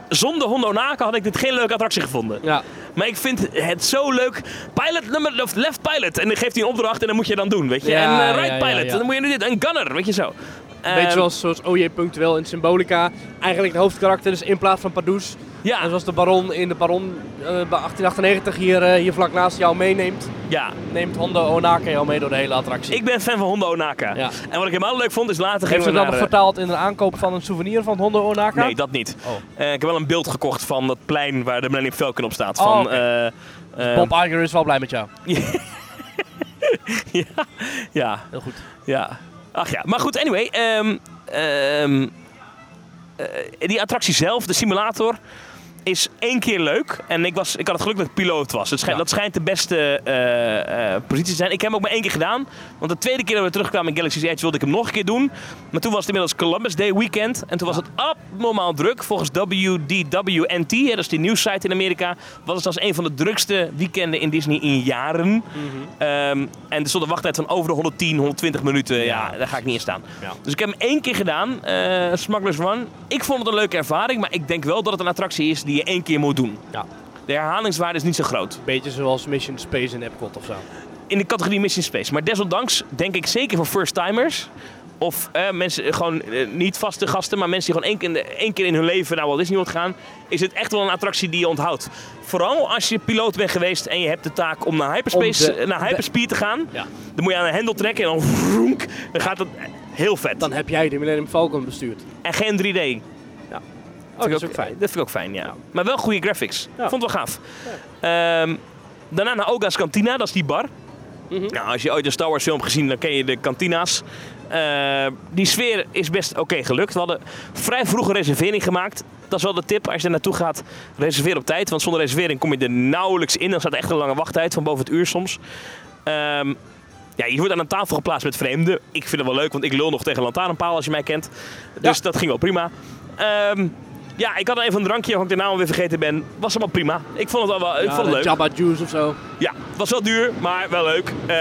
zonder Hondo Naka had ik dit geen leuke attractie gevonden. Ja. Maar ik vind het zo leuk. Pilot nummer of left pilot. En dan geeft hij een opdracht en dan moet je dan doen, weet je. Ja, en eh, right ja, pilot. En dan moet je nu dit. En gunner, weet je zo. Beetje Ehm, zoals, zoals OJ punctueel in Symbolica. Eigenlijk de hoofdkarakter is in plaats van Pardoes. Ja, En zoals de baron in de baron eh, bij 1898 hier, eh, hier vlak naast jou meeneemt. ja. Neemt Hondo Onaka jou mee door de hele attractie. Ik ben fan van Hondo Onaka. Ja. En wat ik helemaal leuk vond is later Heeft ze naar... nog eh, vertaald in de aankoop van een souvenir van Hondo Onaka? Nee, dat niet. Oh. Ik heb wel een beeld gekocht van dat plein waar de Millennium Falcon op staat. Oh, Van, oké. eh, eh, Bob Iger is wel blij met jou. ja, ja, Heel goed. ja. Ach ja, maar goed, anyway. ehm, ehm, eh, die attractie zelf, de simulator, is één keer leuk. En ik, was, ik had het geluk dat ik piloot was. Het schijnt, Ja. Dat schijnt de beste eh, eh, positie te zijn. Ik heb hem ook maar één keer gedaan. Want de tweede keer dat we terugkwamen in Galaxy's Edge wilde ik hem nog een keer doen. Maar toen was het inmiddels Columbus Day weekend. En toen was het abnormaal druk. Volgens WDWNT, hè, dat is die nieuwssite in Amerika, was het als een van de drukste weekenden in Disney in jaren. Ehm, en er stond een wachttijd van over de 110, 120 minuten. Ja, daar ga ik niet in staan. Ja. Dus ik heb hem één keer gedaan, eh Smugglers Run. Ik vond het een leuke ervaring, maar ik denk wel dat het een attractie is die je één keer moet doen. Ja. De herhalingswaarde is niet zo groot. Beetje zoals Mission Space in Epcot of zo. In de categorie Mission Space. Maar desondanks denk ik zeker voor first-timers. Of eh, mensen, eh, gewoon eh, niet vaste gasten, maar mensen die gewoon één keer, één keer in hun leven naar Walt Disney World gaan. Is het echt wel een attractie die je onthoudt. Vooral als je piloot bent geweest en je hebt de taak om naar Hyperspace, Om de- naar de- Hyperspeed te gaan. Ja. Dan moet je aan een hendel trekken en dan, vroenk, dan gaat het heel vet. Dan heb jij de Millennium Falcon bestuurd. En geen 3D. Oh, dat is ook fijn. Dat vind ik ook fijn, ja. Maar wel goede graphics. Ja. Vond wel gaaf. Ehm, daarna naar Oga's Cantina, dat is die bar. Nou, als je ooit een Star Wars film gezien, dan ken je de kantina's. Eh, die sfeer is best oké gelukt. We hadden vrij vroeg een reservering gemaakt. Dat is wel de tip als je er naartoe gaat. Reserveer op tijd, want zonder reservering kom je er nauwelijks in. Dan staat echt een lange wachttijd van boven het uur soms. Ehm, ja, je wordt aan een tafel geplaatst met vreemden. Ik vind het wel leuk, want ik lul nog tegen een lantaarnpaal als je mij kent. Dus Ja. dat ging wel prima. Ehm, ja, ik had even een drankje, waarvan ik de naam alweer vergeten ben. Was allemaal prima. Ik vond het wel, wel ik Ja, vond het leuk. Jabba Juice of zo. Ja, het was wel duur, maar wel leuk. Eh,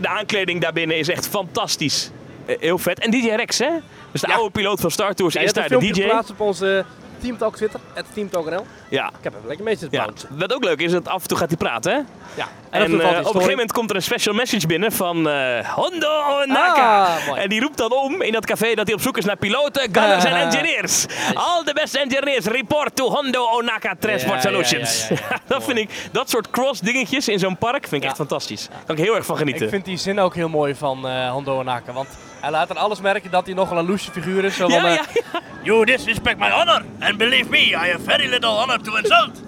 de aankleding daarbinnen is echt fantastisch. Eh, heel vet. En DJ Rex, hè? Dus de Ja. oude piloot van Star Tours Ja, is daar de DJ. op onze Teamtalk Twitter, het Teamtalk.nl. Ja. Ik heb even lekker mee zitten ja. Wat ook leuk is, dat af en toe gaat hij praten, hè? Ja. En, eh, op een gegeven moment komt er een special message binnen van eh Hondo Onaka. Ah, en die roept dan om in dat café dat hij op zoek is naar piloten, gunners en engineers. All the best engineers report to Hondo Onaka Transport Ja, Solutions. ja, dat vind ik, dat soort cross dingetjes in zo'n park vind ik echt fantastisch. Daar kan ik heel erg van genieten. Ik vind die zin ook heel mooi van eh Hondo Onaka. Want hij laat aan alles merken dat hij nogal een loesje figuur is. Zo van, ja, eh, ja, ja. You disrespect my honor, and believe me, I have very little honor to insult.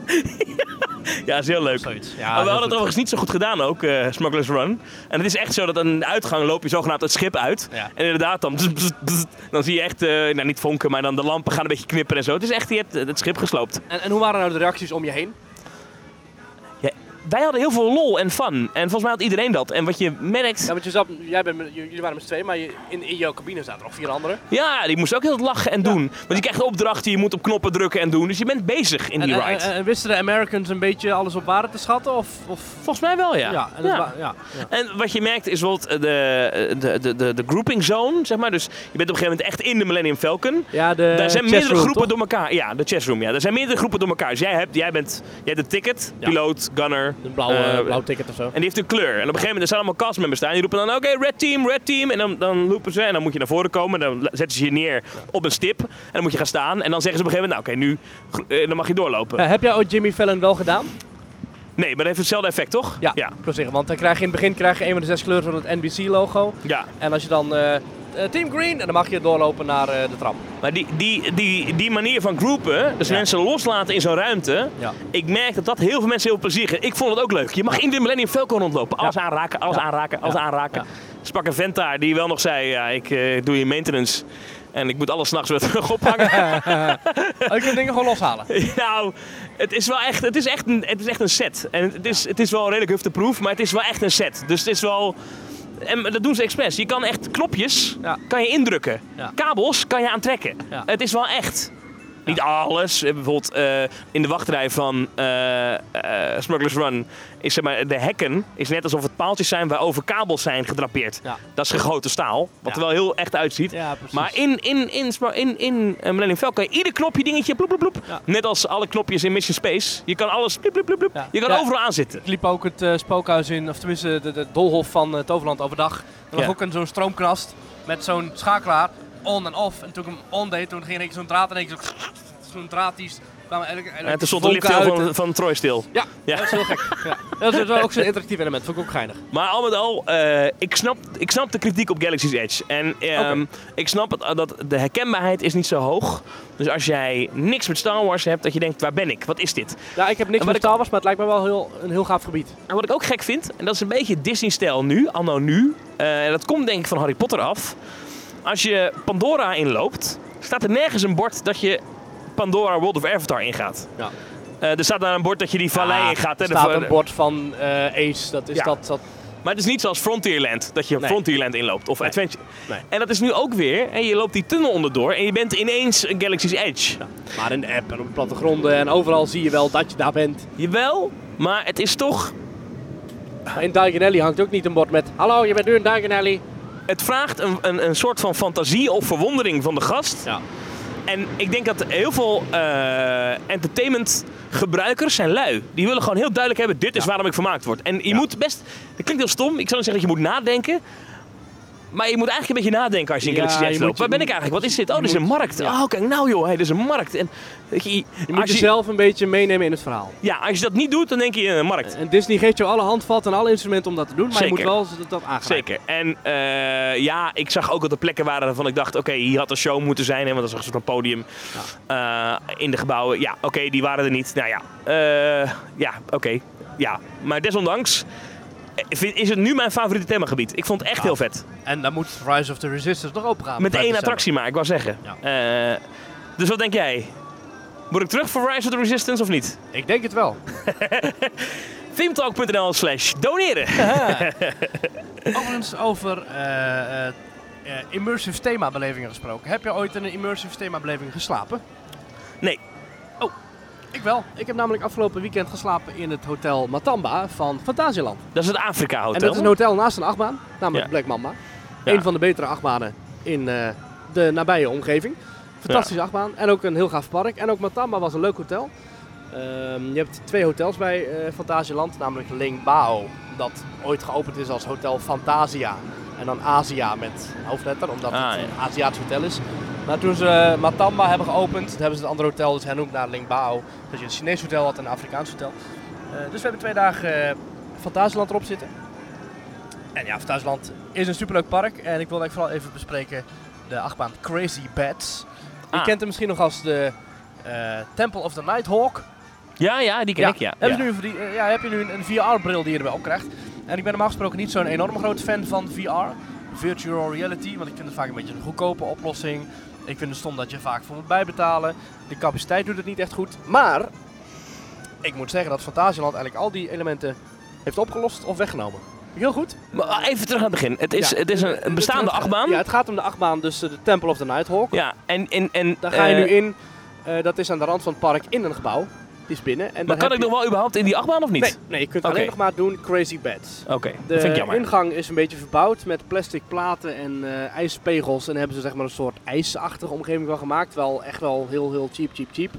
Ja, is heel leuk. Zoiets. Ja, maar we hadden het goed. overigens niet zo goed gedaan ook, eh Smugglers Run. En het is echt zo dat aan de uitgang loop je zogenaamd het schip uit. Ja. En inderdaad, dan, bzz, bzz, bzz, dan zie je echt, eh, nou niet vonken, maar dan de lampen gaan een beetje knipperen en zo. Het is echt, je hebt het schip gesloopt. En, en hoe waren nou de reacties om je heen? Wij hadden heel veel lol en fun. En volgens mij had iedereen dat. En wat je merkt, Ja, want je zat, jij bent, jullie waren met z'n twee, maar je, in, in jouw cabine zaten er nog vier anderen. ja, die moest ook heel lachen en doen. Want je krijgt opdrachten, je moet op knoppen drukken en doen. Dus je bent bezig in die en, ride. en- en wisten de Americans een beetje alles op waarde te schatten? Of, of... Volgens mij wel, ja. Ja, en ja, ja. En wat je merkt is bijvoorbeeld de, de, de, de, de grouping zone, zeg maar. Dus je bent op een gegeven moment echt in de Millennium Falcon. Ja, de Daar zijn meerdere room, groepen toch? door elkaar. Ja, de chessroom. Ja. Er zijn meerdere groepen door elkaar. Dus jij hebt, jij bent, jij hebt de ticket, piloot, gunner. Een blauwe, eh, blauw ticket of zo. En die heeft een kleur. En op een gegeven moment er staan allemaal castmembers staan. Die roepen dan, oké, red team, red team. En dan, dan roepen ze. En dan moet je naar voren komen. Dan la- zetten ze je neer op een stip. En dan moet je gaan staan. En dan zeggen ze op een gegeven moment, nou oké, nu eh, dan mag je doorlopen. Eh, heb jij ooit Jimmy Fallon wel gedaan? Nee, maar dat heeft hetzelfde effect, toch? Ja, Ja. zeggen, want dan krijg je in het begin krijg je een van de zes kleuren van het NBC-logo. ja. En als je dan Team Green, en dan mag je doorlopen naar eh, de tram. Maar die, die, die, die manier van groepen, dus Ja. mensen loslaten in zo'n ruimte, Ja. ik merk dat dat heel veel mensen heel plezier geeft. Ik vond het ook leuk. Je mag in de Millennium Falcon rondlopen. Alles aanraken, alles aanraken, alles aanraken. Sprak een vent daar die wel nog zei, ja, ik eh, doe je maintenance. En ik moet alles s'nachts weer terug ophangen. Oh, je kunt dingen gewoon loshalen. nou, het is wel echt, het is echt, een, het is echt een set. En het is, het is wel redelijk hufteproof, maar het is wel echt een set. Dus het is wel... En dat doen ze expres. Je kan echt knopjes Ja. kan je indrukken. Ja. Kabels kan je aantrekken. Ja. Het is wel echt. Niet alles. Eh, Bijvoorbeeld eh, in de wachtrij van eh, Smugglers Run is zeg maar, de hekken is net alsof het paaltjes zijn waarover kabels zijn gedrapeerd. Ja. Dat is gegoten staal, wat er wel heel echt uitziet. Maar in, in, in, in, in eh, Millennium Falcon kan je ieder knopje dingetje ploep, ploep. Ja. Net als alle knopjes in Mission Space. Je kan alles ploep, ploep, ploep. Ja. Je kan overal aanzitten. Ik liep ook het eh, spookhuis in, of tenminste de, de doolhof van eh, Toverland overdag. Er lag ook een zo'n stroomknast met zo'n schakelaar, on en off. En toen ik hem on deed, toen ging ik zo'n draad en ik zo, zo'n draad die kwam eigenlijk En toen stond de lift uit. van, van Troy stil. Ja, Ja. dat is heel gek. Ja. Dat is wel ook zo'n interactief element, vond ik ook geinig. Maar al met al, eh, ik, snap, ik snap de kritiek op Galaxy's Edge. En ehm, ik snap het, dat de herkenbaarheid is niet zo hoog. Dus als jij niks met Star Wars hebt, dat je denkt, waar ben ik? Wat is dit? Ja, ik heb niks met ik- Star Wars, maar het lijkt me wel heel, een heel gaaf gebied. En wat ik ook gek vind, en dat is een beetje Disney-stijl nu, anno nu. eh, en dat komt denk ik van Harry Potter af. Als je Pandora inloopt, staat er nergens een bord dat je Pandora World of Avatar ingaat. Ja. Eh, er staat daar een bord dat je die vallei Ja, ingaat. Er de- staat de- een bord van eh, Ace. Dat is Ja. dat, dat... Maar het is niet zoals Frontierland, dat je Nee. Frontierland inloopt of Adventure. Nee. En dat is nu ook weer, en je loopt die tunnel onderdoor en je bent ineens een Galaxy's Edge. Maar in de app en op plattegronden en overal zie je wel dat je daar bent. Jawel, maar het is toch... In Diagon Alley hangt ook niet een bord met... Hallo, je bent nu in Diagon Alley. Het vraagt een, een, een soort van fantasie of verwondering van de gast. Ja. En ik denk dat heel veel eh entertainment gebruikers zijn lui. Die willen gewoon heel duidelijk hebben, dit is Ja. waarom ik vermaakt word. En je Ja. moet best, dat klinkt heel stom, ik zou niet zeggen dat je moet nadenken. Maar je moet eigenlijk een beetje nadenken als je in Ja, Galaxy Edge je loopt. Waar ben ik eigenlijk? Wat is dit? Oh, dit is een markt. Oh, kijk nou joh, hey, dit is een markt. En, weet je, Je moet jezelf een beetje meenemen in het verhaal. ja, als je dat niet doet, dan denk je een markt. En Disney geeft jou alle handvatten en alle instrumenten om dat te doen. Maar je moet wel dat, dat aangrijpen. Zeker. En eh, ja, ik zag ook dat er plekken waren waarvan ik dacht, oké, hier had een show moeten zijn. Hè, want dat is een soort van podium eh, in de gebouwen. Ja, oké, die waren er niet. Nou ja, eh, ja, oké. Ja, maar desondanks eh, is het nu mijn favoriete themagebied. Ik vond het echt heel vet. En dan moet Rise of the Resistance nog open gaan. Met één attractie maar, ik wou zeggen. Eh, dus wat denk jij? Moet ik terug voor Rise of the Resistance of niet? Ik denk het wel. Themetalk.nl slash doneren. Overigens over eh, eh, eh, immersive themabelevingen gesproken. Heb je ooit in een immersive themabeleving geslapen? Nee. Ik wel. Ik heb namelijk afgelopen weekend geslapen in het hotel Matamba van Fantasieland. Dat is het Afrika Hotel. En dat is een hotel naast een achtbaan, namelijk Ja. Black Mamba. Ja. Een van de betere achtbanen in eh, de nabije omgeving. Fantastische achtbaan en ook een heel gaaf park. En ook Matamba was een leuk hotel. Ehm, je hebt twee hotels bij eh Fantasieland, namelijk Ling Bao. Dat ooit geopend is als Hotel Fantasia. En dan Asia met hoofdletter, omdat Ah, het ja. een Aziatisch hotel is. Maar toen ze eh, Matamba hebben geopend, hebben ze het andere hotel dus hernoemd naar Ling Bao. Dat je een Chinees hotel had en een Afrikaans hotel. Eh, dus we hebben twee dagen eh, Fantasieland erop zitten. En ja, Fantasieland is een superleuk park. En ik wil eigenlijk vooral even bespreken de achtbaan Crazy Bats. Je Ah. kent hem misschien nog als de Temple of the Nighthawk. Ja, ja, die ken ik, ja. Heb. Je nu, eh, ja, heb je nu een, een VR-bril die je erbij op krijgt. En ik ben normaal gesproken niet zo'n enorm grote fan van VR. Virtual reality, want ik vind het vaak een beetje een goedkope oplossing. Ik vind het stom dat je vaak voor moet bijbetalen. De capaciteit doet het niet echt goed. Maar ik moet zeggen dat Fantasieland eigenlijk al die elementen heeft opgelost of weggenomen. Heel goed. Maar even terug aan het begin. Het is, Ja. het is een, een bestaande achtbaan. Ja, het gaat om de achtbaan, dus eh, de Temple of the Nighthawk. Ja, en, en, en Daar ga je eh, nu in. Eh, dat is aan de rand van het park in een gebouw. Die is binnen. En Maar kan ik je- nog wel überhaupt in die achtbaan of niet? Nee, nee, je kunt alleen nog maar doen Crazy Bats. Oké, De dat vind ik jammer. ingang is een beetje verbouwd met plastic platen en eh ijspegels. En daar hebben ze zeg maar een soort ijsachtige omgeving van gemaakt. Wel echt wel heel, heel cheap, cheap, cheap.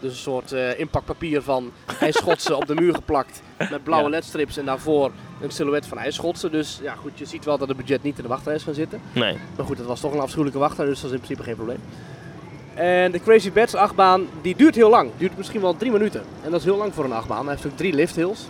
Dus een soort eh inpakpapier van ijsschotsen op de muur geplakt. Met blauwe Ja. ledstrips en daarvoor een silhouet van ijsschotsen. Dus ja, goed, je ziet wel dat het budget niet in de wachtrij is gaan zitten. Nee. Maar goed, het was toch een afschuwelijke wachtrij, dus dat is in principe geen probleem. En de Crazy Bats achtbaan, die duurt heel lang. Duurt misschien wel drie minuten. En dat is heel lang voor een achtbaan. Hij heeft ook drie lift hills.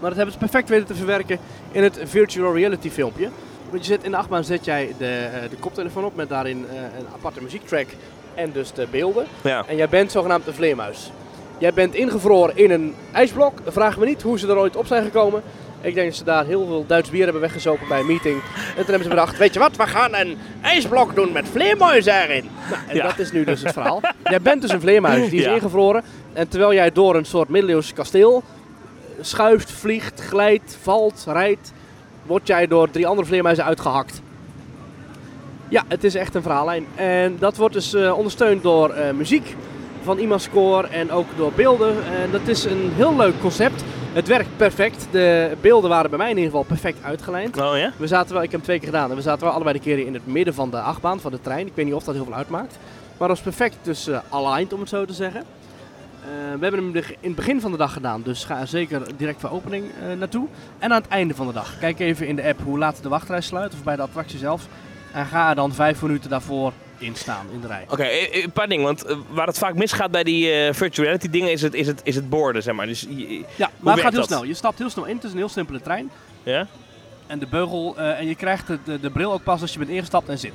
Maar dat hebben ze perfect weten te verwerken in het virtual reality filmpje. Want je zet in de achtbaan zet jij de, eh, de koptelefoon op met daarin eh, een aparte muziektrack en dus de beelden. Ja. En jij bent zogenaamd een vleermuis. Jij bent ingevroren in een ijsblok. Vraag me niet hoe ze er ooit op zijn gekomen. Ik denk dat ze daar heel veel Duits bier hebben weggezopen bij een meeting. En toen hebben ze bedacht, weet je wat, we gaan een ijsblok doen met vleermuizen erin. Nou, en Ja. dat is nu dus het verhaal. Jij bent dus een vleermuis, die is Ja. ingevroren. En terwijl jij door een soort middeleeuws kasteel schuift, vliegt, glijdt, valt, rijdt, word jij door drie andere vleermuizen uitgehakt. Ja, het is echt een verhaallijn. En dat wordt dus eh, ondersteund door eh, muziek van Imascore en ook door beelden. En dat is een heel leuk concept. Het werkt perfect. De beelden waren bij mij in ieder geval perfect uitgelijnd. Oh ja? We zaten wel, ik heb hem twee keer gedaan, en we zaten wel allebei de keren in het midden van de achtbaan, van de trein. Ik weet niet of dat heel veel uitmaakt. Maar dat was perfect dus eh, aligned, om het zo te zeggen. Eh, we hebben hem in het begin van de dag gedaan, dus ga er zeker direct voor opening eh, naartoe. En aan het einde van de dag. Kijk even in de app hoe laat de wachtrij sluit, of bij de attractie zelf. En ga er dan vijf minuten daarvoor in staan, in de rij. Oké, eh, een paar dingen. Want eh, waar het vaak misgaat bij die eh, virtual reality dingen is het, is het, is het borden, zeg maar. Dus, Ja, maar het gaat heel dat? snel. Je stapt heel snel in, het is een heel simpele trein. ja? en de beugel. eh, en je krijgt de, de, de bril ook pas als je bent ingestapt en zit.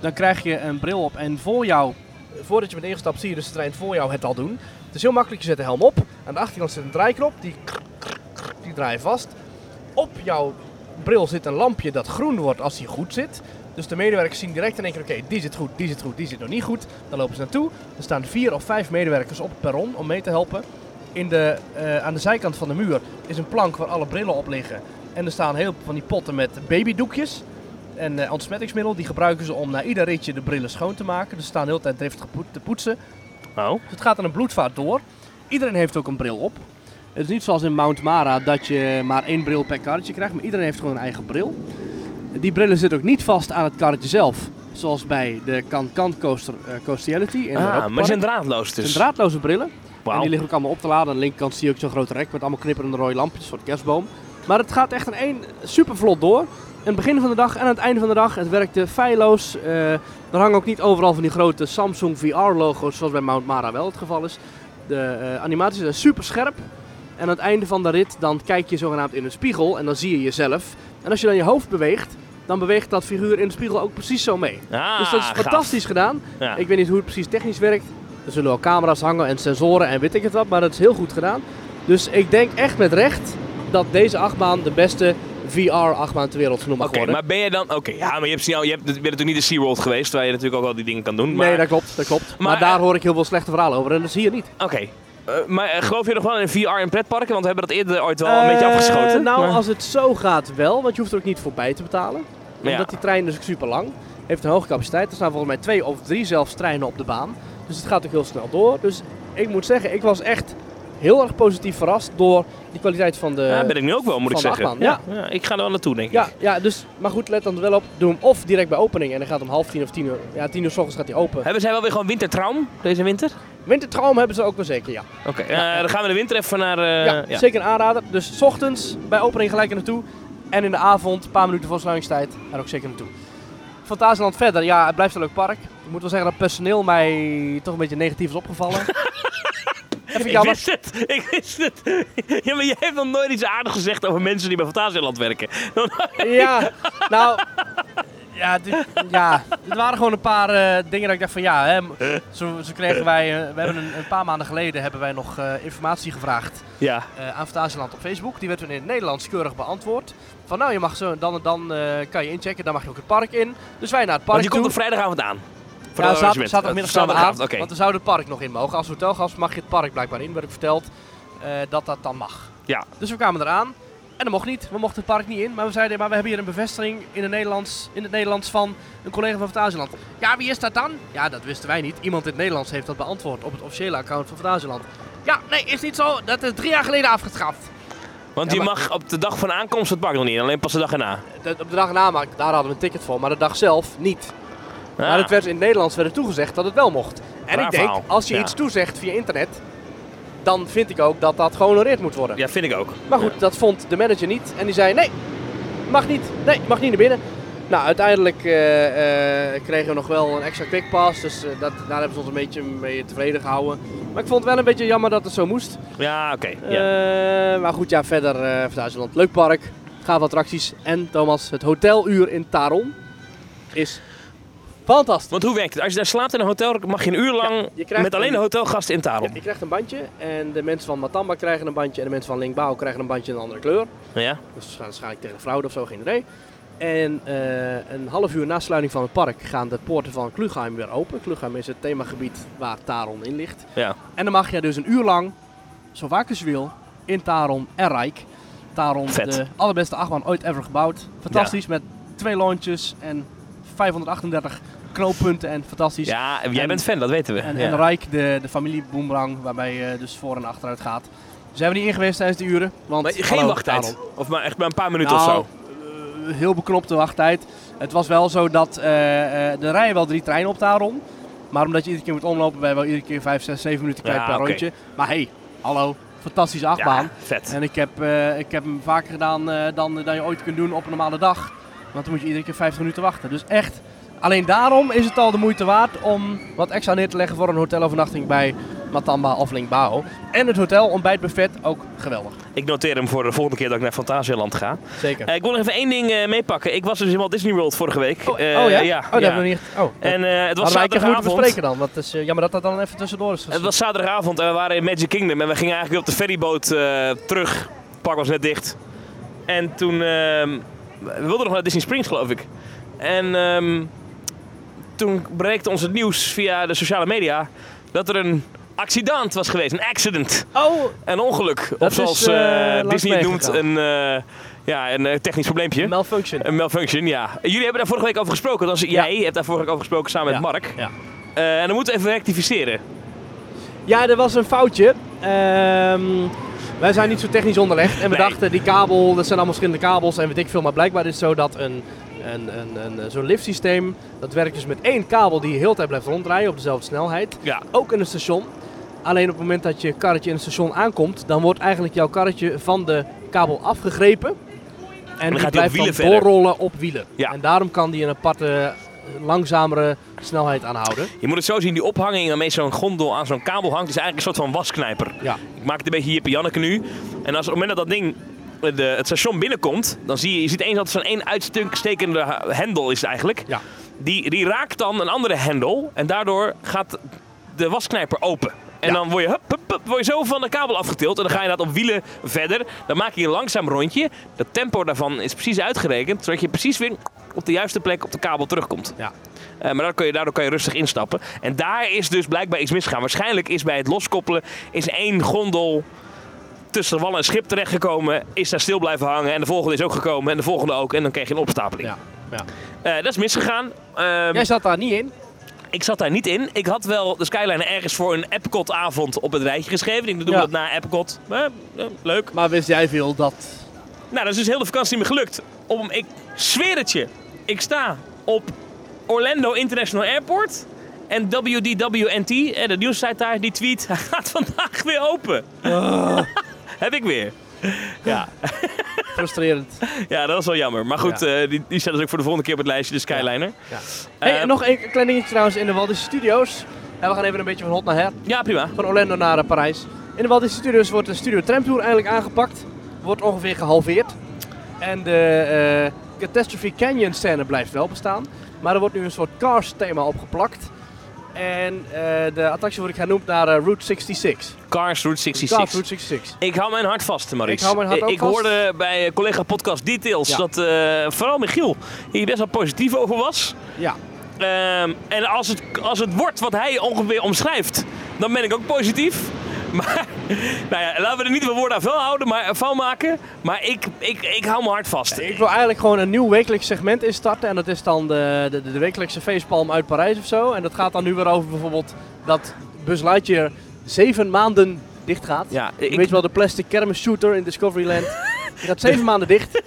Dan krijg je een bril op en voor jou, voordat je bent ingestapt, zie je dus de trein voor jou het al doen. Het is heel makkelijk, je zet de helm op. Aan de achterkant zit een draaiknop, die, die draai je vast. Op jouw bril zit een lampje dat groen wordt als die goed zit. Dus de medewerkers zien direct in één keer, oké, die zit goed, die zit goed, die zit nog niet goed. Dan lopen ze naartoe. Er staan vier of vijf medewerkers op het perron om mee te helpen. In de, eh, aan de zijkant van de muur is een plank waar alle brillen op liggen. En er staan heel veel van die potten met babydoekjes. En eh ontsmettingsmiddel, die gebruiken ze om na ieder ritje de brillen schoon te maken. Dus ze staan de hele tijd driftig te poetsen. Oh. Dus het gaat aan een bloedvaart door. Iedereen heeft ook een bril op. Het is niet zoals in Mount Mara dat je maar één bril per karretje krijgt, maar iedereen heeft gewoon een eigen bril. Die brillen zitten ook niet vast aan het karretje zelf, zoals bij de Can-Can Coaster uh, Coastiality in Ah, maar ze zijn draadloos Het dus. zijn draadloze brillen. En Wauw. die liggen ook allemaal op te laden. Aan de linkerkant zie je ook zo'n grote rek met allemaal knipperende rode lampjes voor de kerstboom. Maar het gaat echt in één super vlot door. Aan het begin van de dag en aan het einde van de dag. Het werkte feilloos. Eh, er hangen ook niet overal van die grote Samsung VR-logo's zoals bij Mount Mara wel het geval is. De eh, animaties zijn super scherp. En aan het einde van de rit dan kijk je zogenaamd in een spiegel en dan zie je jezelf. En als je dan je hoofd beweegt, dan beweegt dat figuur in de spiegel ook precies zo mee. Ah, dus dat is gaaf. fantastisch gedaan. Ja. Ik weet niet hoe het precies technisch werkt. Er zullen wel camera's hangen en sensoren en weet ik het wat, maar dat is heel goed gedaan. Dus ik denk echt met recht dat deze achtbaan de beste VR-achtbaan ter wereld genoemd mag Oké, worden. maar ben je dan... Oké, ja, maar je, hebt, je, hebt, je bent natuurlijk niet de SeaWorld geweest, waar je natuurlijk ook al die dingen kan doen. Maar, Nee, dat klopt, dat klopt. Maar, Maar, daar eh, hoor ik heel veel slechte verhalen over en dat zie je niet. Oké. Maar eh, geloof je nog wel in VR in pretparken? Want we hebben dat eerder ooit wel een beetje Eh, afgeschoten. Nou, Maar- als het zo gaat wel, want je hoeft er ook niet voorbij te betalen. Ja. Omdat die trein is ook super lang. Heeft een hoge capaciteit. Er staan volgens mij twee of drie zelfs treinen op de baan. Dus het gaat ook heel snel door. Dus ik moet zeggen, ik was echt heel erg positief verrast door die kwaliteit van de... ja, ben ik nu ook wel, moet ik de zeggen. achtbaan, Ja. ik ga er wel naartoe, denk ik. Ja, ja, dus, maar goed, let dan wel op. Doe hem of direct bij opening en dan gaat om half tien of tien uur. Ja, tien uur s ochtends gaat hij open. Hebben zij wel weer gewoon wintertraum deze winter? Wintertraum hebben ze ook wel zeker, ja. Oké, eh, dan gaan we de winter even naar... eh, ja, ja. zeker een aanrader. Dus s ochtends bij opening gelijk er naartoe. En in de avond, een paar minuten voor sluitingstijd, er ook zeker naartoe. Fantasieland verder, ja, het blijft een leuk park. Ik moet wel zeggen dat personeel mij toch een beetje negatief is opgevallen. Even Ik wist het, ik wist het. Ja, maar jij hebt nog nooit iets aardigs gezegd over mensen die bij Fantasieland werken. Ja, nou. Ja, dit- ja, het waren gewoon een paar eh, dingen dat ik dacht van ja, hè, zo, zo kregen wij, eh, we hebben een, een paar maanden geleden hebben wij nog eh, informatie gevraagd Ja, aan Fantasieland op Facebook. Die werd toen in het Nederlands keurig beantwoord. Van nou, je mag zo dan en dan kan je inchecken, dan mag je ook het park in. Dus wij naar het park want die toe. komt op vrijdagavond aan. Voor ja, zaterdagmiddag Zaterdagavond, oké. want we zouden het park nog in mogen. Als hotelgast mag je het park blijkbaar in, werd ik verteld eh, dat dat dan mag. Ja. Dus we kwamen eraan. En dat mocht niet. We mochten het park niet in. Maar we zeiden, maar we hebben hier een bevestiging in het Nederlands, in het Nederlands van een collega van Fantasieland. Ja, wie is dat dan? Ja, dat wisten wij niet. Iemand in het Nederlands heeft dat beantwoord op het officiële account van Fantasieland. Ja, nee, is niet zo. Dat is drie jaar geleden afgeschaft. Want Ja, je mag op de dag van aankomst het park nog niet in, alleen pas de dag erna. De- op de dag na, maar daar hadden we een ticket voor. Maar de dag zelf niet. Maar het werd in het Nederlands werd er toegezegd dat het wel mocht. En ik denk, verhaal. als je Ja. iets toezegt via internet, dan vind ik ook dat dat gehonoreerd moet worden. Ja, vind ik ook. Maar goed, dat vond de manager niet. En die zei, nee, mag niet. Nee, mag niet naar binnen. Nou, uiteindelijk eh, eh, kregen we nog wel een extra quick pass. Dus eh, dat, daar hebben ze ons een beetje mee tevreden gehouden. Maar ik vond het wel een beetje jammer dat het zo moest. Ja, oké. maar goed, ja, verder uh, Fantasieland. Leuk park, gaaf attracties. En Thomas, het hoteluur in Taron is fantastisch. Want hoe werkt het? Als je daar slaapt in een hotel, mag je een uur lang met alleen een- de hotelgasten in Tarom. Ja, je krijgt een bandje en de mensen van Matamba krijgen een bandje en de mensen van Lingbao krijgen een bandje in een andere kleur. Ja? Dus waarschijnlijk tegen de fraude of zo, geen idee. En eh, een half uur na sluiting van het park gaan de poorten van Klugheim weer open. Klugheim is het themagebied waar Taron in ligt. Ja. En dan mag je dus een uur lang, zo vaak als je wil, in Taron en Rijk. Taron, Vet. de allerbeste achtbaan ooit ever gebouwd. Fantastisch, met twee launches en 538 knooppunten en fantastisch. Ja, jij En- bent fan, dat weten we. En, ja. en Rijk, de, de familie Boomerang, waarbij je dus voor en achteruit gaat. Zijn we niet in geweest tijdens de uren. Want, Maar geen hallo, wachttijd? Of maar echt maar een paar minuten Nou, of zo? eh, heel beknopte wachttijd. Het was wel zo dat eh eh er rijden wel drie treinen op Taron. Maar omdat je iedere keer moet omlopen, ben je wel iedere keer 5, 6, 7 minuten kwijt Ja, per rondje. Maar hey, hallo, fantastische achtbaan. Ja, vet. En ik heb, eh, ik heb hem vaker gedaan eh, dan, dan je ooit kunt doen op een normale dag. Want dan moet je iedere keer 50 minuten wachten. Dus echt, alleen daarom is het al de moeite waard om wat extra neer te leggen voor een hotelovernachting bij Matamba of Lingbao. En het hotel ontbijtbuffet ook geweldig. Ik noteer hem voor de volgende keer dat ik naar Fantasieland ga. Zeker. Eh, ik wil nog even één ding eh, meepakken. Ik was dus in Walt Disney World vorige week. oh, Eh, oh ja? ja? Oh, dat hebben we niet. Oh, En het was keer moeten zaterdagavond. bespreken dan. Het is jammer dat dat dan even tussendoor is. Het was zaterdagavond en we waren in Magic Kingdom en we gingen eigenlijk op de ferryboot terug. Het park was net dicht. En toen, ehm, we wilden nog naar Disney Springs geloof ik. En En ehm, toen bereikte ons het nieuws via de sociale media dat er een accident was geweest. Een accident. Oh, Een ongeluk. Dat of zoals is, eh, eh, Disney noemt, een, eh, ja, een technisch probleempje. malfunction. Een malfunction, ja. Jullie hebben daar vorige week over gesproken. Dat was, Jij hebt daar vorige week over gesproken samen met. Mark. Ja. En dan moeten we even rectificeren. Ja, er was een foutje. Ehm, wij zijn niet zo technisch onderlegd. En we Nee. dachten, die kabel, dat zijn allemaal verschillende kabels en weet ik veel. Maar blijkbaar is het zo dat een, een, een, een, zo'n liftsysteem, dat werkt dus met één kabel die de hele tijd blijft ronddraaien op dezelfde snelheid. Ja. Ook in een station. Alleen op het moment dat je karretje in het station aankomt, dan wordt eigenlijk jouw karretje van de kabel afgegrepen. En die op blijft dan verder. doorrollen op wielen. Ja. En daarom kan die een aparte, langzamere snelheid aanhouden. Je moet het zo zien, die ophanging waarmee zo'n gondel aan zo'n kabel hangt, is eigenlijk een soort van wasknijper. Ja. Ik maak het een beetje Jippe Janneke nu. En als op het moment dat dat ding de, het station binnenkomt, dan zie je, je ziet eens dat zo'n één uitstekende hendel is eigenlijk. Ja. Die, die raakt dan een andere hendel en daardoor gaat de wasknijper open. En Ja. dan word je, hup, hup, hup, word je zo van de kabel afgetild. En dan ga je dat op wielen verder. Dan maak je een langzaam rondje. Het tempo daarvan is precies uitgerekend. Zodat je precies weer op de juiste plek op de kabel terugkomt. Ja. Eh, maar daardoor kun, je, daardoor kan je rustig instappen. En daar is dus blijkbaar iets misgegaan. Waarschijnlijk is bij het loskoppelen is één gondel tussen wal en schip terechtgekomen. Is daar stil blijven hangen. En de volgende is ook gekomen. En de volgende ook. En dan kreeg je een opstapeling. Ja. ja. Eh, dat is misgegaan. Ehm, Jij zat daar niet in. Ik zat daar niet in. Ik had wel de Skyline ergens voor een Epcot-avond op het rijtje geschreven. Ik doe Ja. dat na Epcot. Eh, eh, leuk. Maar wist jij veel dat... Nou, dat is dus heel de vakantie niet meer gelukt. Om, ik zweer het je. Ik sta op Orlando International Airport. En WDWNT, de nieuwssite daar, die tweet... Hij gaat vandaag weer open. Heb ik weer. Ja. Frustrerend. ja, dat was wel jammer. Maar goed, eh, die, die staat dus ook voor de volgende keer op het lijstje, de Skyliner. Ja. Eh, Hey, nog een klein dingetje trouwens in de Walt Disney Studios. En we gaan even een beetje van hot naar her. Ja, prima. Van Orlando naar eh, Parijs. In de Walt Disney Studios wordt de Studio Tram Tour eindelijk aangepakt. Wordt ongeveer gehalveerd. En de Catastrophe Canyon scène blijft wel bestaan. Maar er wordt nu een soort Cars thema opgeplakt. En eh, de attractie wordt genoemd naar eh, Route 66. Cars Route 66. Cars Route 66. Ik hou mijn hart vast, Maurice. Ik hou mijn hart ook ik vast. hoorde bij eh, collega podcast Details Ja. dat vooral Michiel hier best wel positief over was. Ja. Ehm, en als het, als het wordt wat hij ongeveer omschrijft, dan ben ik ook positief. Maar, nou ja, laten we er niet veel woorden aan vuil houden, maar vuil maken. Maar ik, ik, ik hou mijn hart vast. Ik wil eigenlijk gewoon een nieuw wekelijks segment instarten. En dat is dan de, de, de wekelijkse feestpalm uit Parijs of zo. En dat gaat dan nu weer over bijvoorbeeld dat Buzz Lightyear zeven maanden dicht gaat. Ja, Je ik- weet wel, de plastic kermis shooter in Discoveryland. Die gaat zeven maanden dicht.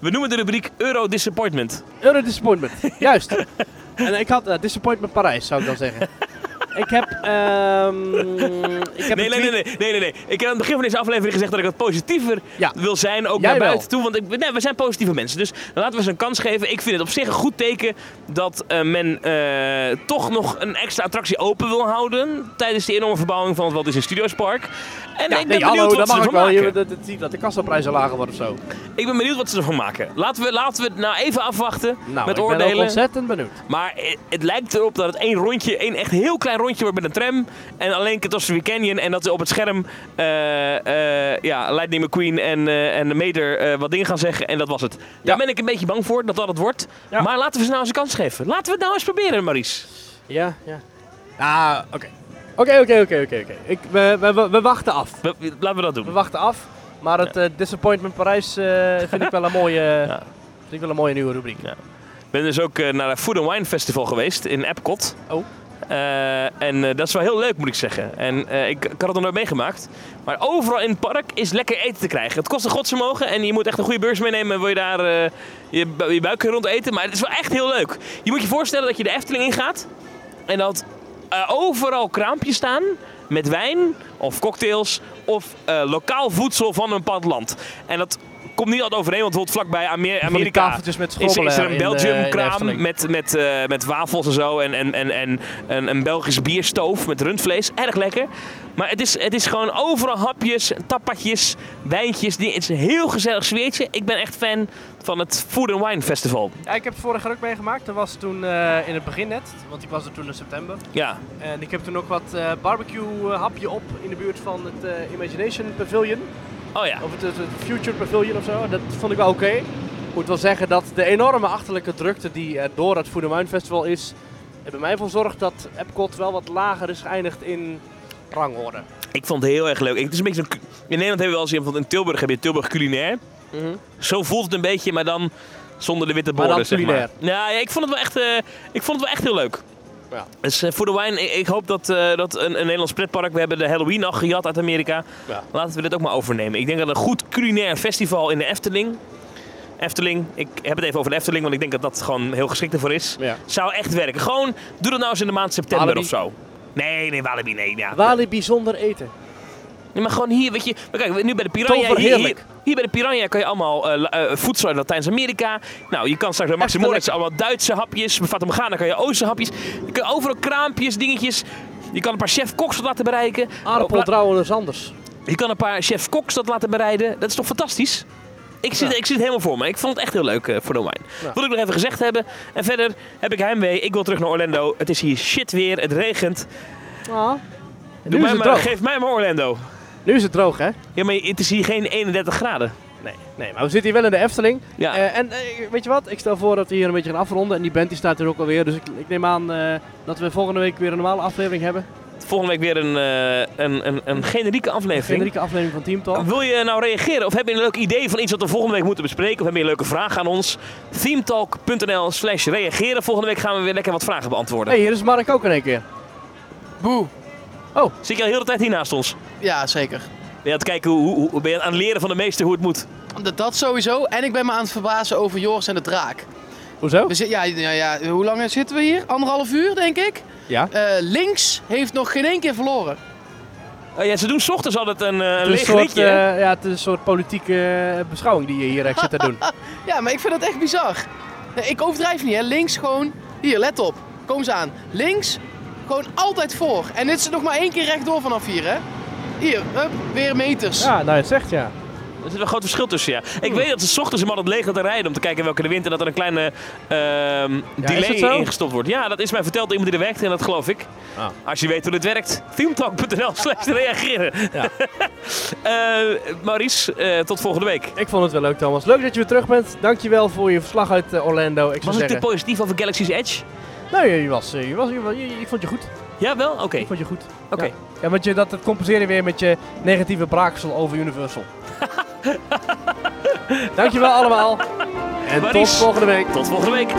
we noemen de rubriek Euro Disappointment. Euro Disappointment. Juist. En ik had eh, Disappointment Parijs, zou ik dan zeggen. Ik heb... ehm ik heb Nee, nee, nee, nee, nee. Ik heb aan het begin van deze aflevering gezegd dat ik wat positiever Ja. wil zijn, ook Jij naar wel. buiten toe. Want ik, nee, we zijn positieve mensen. Dus laten we ze een kans geven. Ik vind het op zich een goed teken dat eh, men eh, toch nog een extra attractie open wil houden tijdens de enorme verbouwing van het Walt Disney Studios Park. En Ja, ik ben nee, benieuwd hallo, wat dat ze ervan wel. maken. Je, dat, dat, de kassaprijzen lager worden of zo. Ik ben benieuwd wat ze ervan maken. Laten we, laten we het nou even afwachten Nou, met ik ben oordelen. ontzettend benieuwd. Maar eh, het lijkt erop dat het één rondje, één echt heel klein rondje wordt met een tram. En alleen Catastrophe Canyon. En dat ze op het scherm eh, eh, ja, Lightning McQueen en, eh, en de Mater eh, wat dingen gaan zeggen. En dat was het. Daar Ja. ben ik een beetje bang voor dat dat het wordt. Ja. Maar laten we ze nou eens een kans geven. Laten we het nou eens proberen, Maries. Ja, ja. Ah, oké. Oké, oké, oké, oké. oké. Ik- We, we, we, wachten af. We- laten we dat doen. We wachten af. Maar het Disappointment Parijs vind ik wel een mooie, Ja. vind ik wel een mooie nieuwe rubriek. Ik ben dus ook naar het Food and Wine Festival geweest in Epcot. Oh. Eh, en eh, dat is wel heel leuk, moet ik zeggen. En eh, ik, ik had het nog nooit meegemaakt. Maar overal in het park is lekker eten te krijgen. Het kost een godsvermogen en je moet echt een goede beurs meenemen. Wil je daar je, je buik rond eten. Maar het is wel echt heel leuk. Je moet je voorstellen dat je de Efteling ingaat. En dat overal kraampjes staan met wijn of cocktails of lokaal voedsel van een bepaald land. En dat komt niet altijd overeen, want bijvoorbeeld vlakbij Amer- Amerika met is, is er een Belgium de kraam met, met, eh, met wafels en zo. En, en, en, en een, een Belgisch bierstoof met rundvlees. Erg lekker. Maar het is, het is gewoon overal hapjes, tapatjes, wijntjes. Die, het is een heel gezellig sfeertje. Ik ben echt fan van het Food and Wine Festival. Ja, ik heb het vorig jaar ook meegemaakt. Dat was toen eh, in het begin net, want ik was er toen in september. Ja, En ik heb toen ook wat eh, barbecue eh, hapje op in de buurt van het eh, Imagination Pavilion. Oh ja. Of het, het, het Future Pavilion of zo. Dat vond ik wel oké. moet wel zeggen dat de enorme achterlijke drukte die er door het Food Wine Festival is, er bij mij voor zorgt dat Epcot wel wat lager is geëindigd in rangorde. Ik vond het heel erg leuk. Ik- Het is een beetje. In Nederland hebben we wel eens bijvoorbeeld in Tilburg heb je Tilburg culinair. Zo voelt het een beetje, maar dan zonder de witte Maar dan borden, zeg maar. culinair. Ja, ja, ik vond het wel echt, eh, ik vond het wel echt heel leuk. Ja. Dus eh, voor de wine, ik, hoop dat, eh, dat een, een Nederlands pretpark, we hebben de Halloween nog gejat uit Amerika. Ja. Laten we dit ook maar overnemen. Ik denk dat een goed culinair festival in de Efteling, Efteling, ik heb het even over de Efteling, want ik denk dat dat gewoon heel geschikt ervoor is. Ja. Zou echt werken. Gewoon, doe dat nou eens in de maand september Walibi? of zo. Nee, nee, Walibi, nee. Ja. Walibi zonder eten. Nee, maar gewoon hier, weet je. Maar kijk, nu bij de Piranha. Hier, hier. Hier bij de Piranha kan je allemaal eh, eh, voedsel uit Latijns-Amerika. Nou, je kan straks bij Maxi Echt Moritz allemaal Duitse hapjes. Bij Fata Morgana kan je Oosterse hapjes. Je kan overal kraampjes, dingetjes. Je kan een paar chef-koks dat laten bereiken. Aardappel, Oh, trouwen is anders. Je kan een paar chef-koks dat laten bereiden. Dat is toch fantastisch? Ik zit, Ja. ik zit helemaal voor me. Ik vond het echt heel leuk eh, voor wine. Ja. Wil ik nog even gezegd hebben. En verder heb ik heimwee. Ik wil terug naar Orlando. Het is hier shit weer. Het regent. Ah. Doe mij maar, geef mij maar Orlando. Nu is het droog, hè? Ja, maar het is hier geen 31 graden. Nee, nee, maar we zitten hier wel in de Efteling. Ja. Eh, en eh, weet je wat? Ik stel voor dat we hier een beetje gaan afronden. En die band die staat er ook alweer. Dus ik, ik neem aan eh, dat we volgende week weer een normale aflevering hebben. Volgende week weer een, eh, een, een, een generieke Een aflevering. generieke aflevering van Team Talk. Wil je nou reageren of heb je een leuk idee van iets wat we volgende week moeten bespreken? Of heb je een leuke vraag aan ons? themetalk.nl slash reageren. Volgende week gaan we weer lekker wat vragen beantwoorden. hey, hier is Mark ook in één keer. Boe. Zie ik al heel de tijd hier naast ons? Ja, zeker. Ben je aan het kijken hoe, hoe, hoe ben je aan het leren van de meester hoe het moet? Dat, dat sowieso. En ik ben me aan het verbazen over Joris en de draak. Hoezo? We zit, ja, ja, ja, hoe lang zitten we hier? Anderhalf uur, denk ik. Ja. Eh, links heeft nog geen één keer verloren. Oh ja, ze doen 's ochtends altijd een, een Het is, een leeg soort, eh, ja, het is een soort politieke beschouwing die je hier echt zit te doen. Ja, maar ik vind dat echt bizar. Nee, ik overdrijf niet, hè. Links gewoon... Hier, let op. Kom eens aan. Links, gewoon altijd voor. En dit is nog maar één keer rechtdoor vanaf hier, hè. Hier, hup, weer meters. Ja, nou je het zegt ja. Er zit een groot verschil tussen, ja. Ik Hmm. weet dat ze 's ochtends hem altijd leeg laten rijden om te kijken welke de wind en dat er een kleine ehm, delay ingestopt wordt. Ja, dat is mij verteld door iemand die er werkt en dat geloof ik. Ah. Als je weet hoe dit werkt, themetalk.nl slash reageren. Ja. Eh, Maurice, eh, tot volgende week. Ik vond het wel leuk Thomas. Leuk dat je weer terug bent. Dankjewel voor je verslag uit eh, Orlando. Ik zou Was ik te positief over Galaxy's Edge? Nee, je was, eh, je was, je, was- je- ik vond je goed. Ja, wel? Oké. Ik vond je goed. Oké. Ja, ja want je, dat, dat compenseer je weer met je negatieve braaksel over Universal. Dankjewel allemaal. En tot volgende week. Tot volgende week.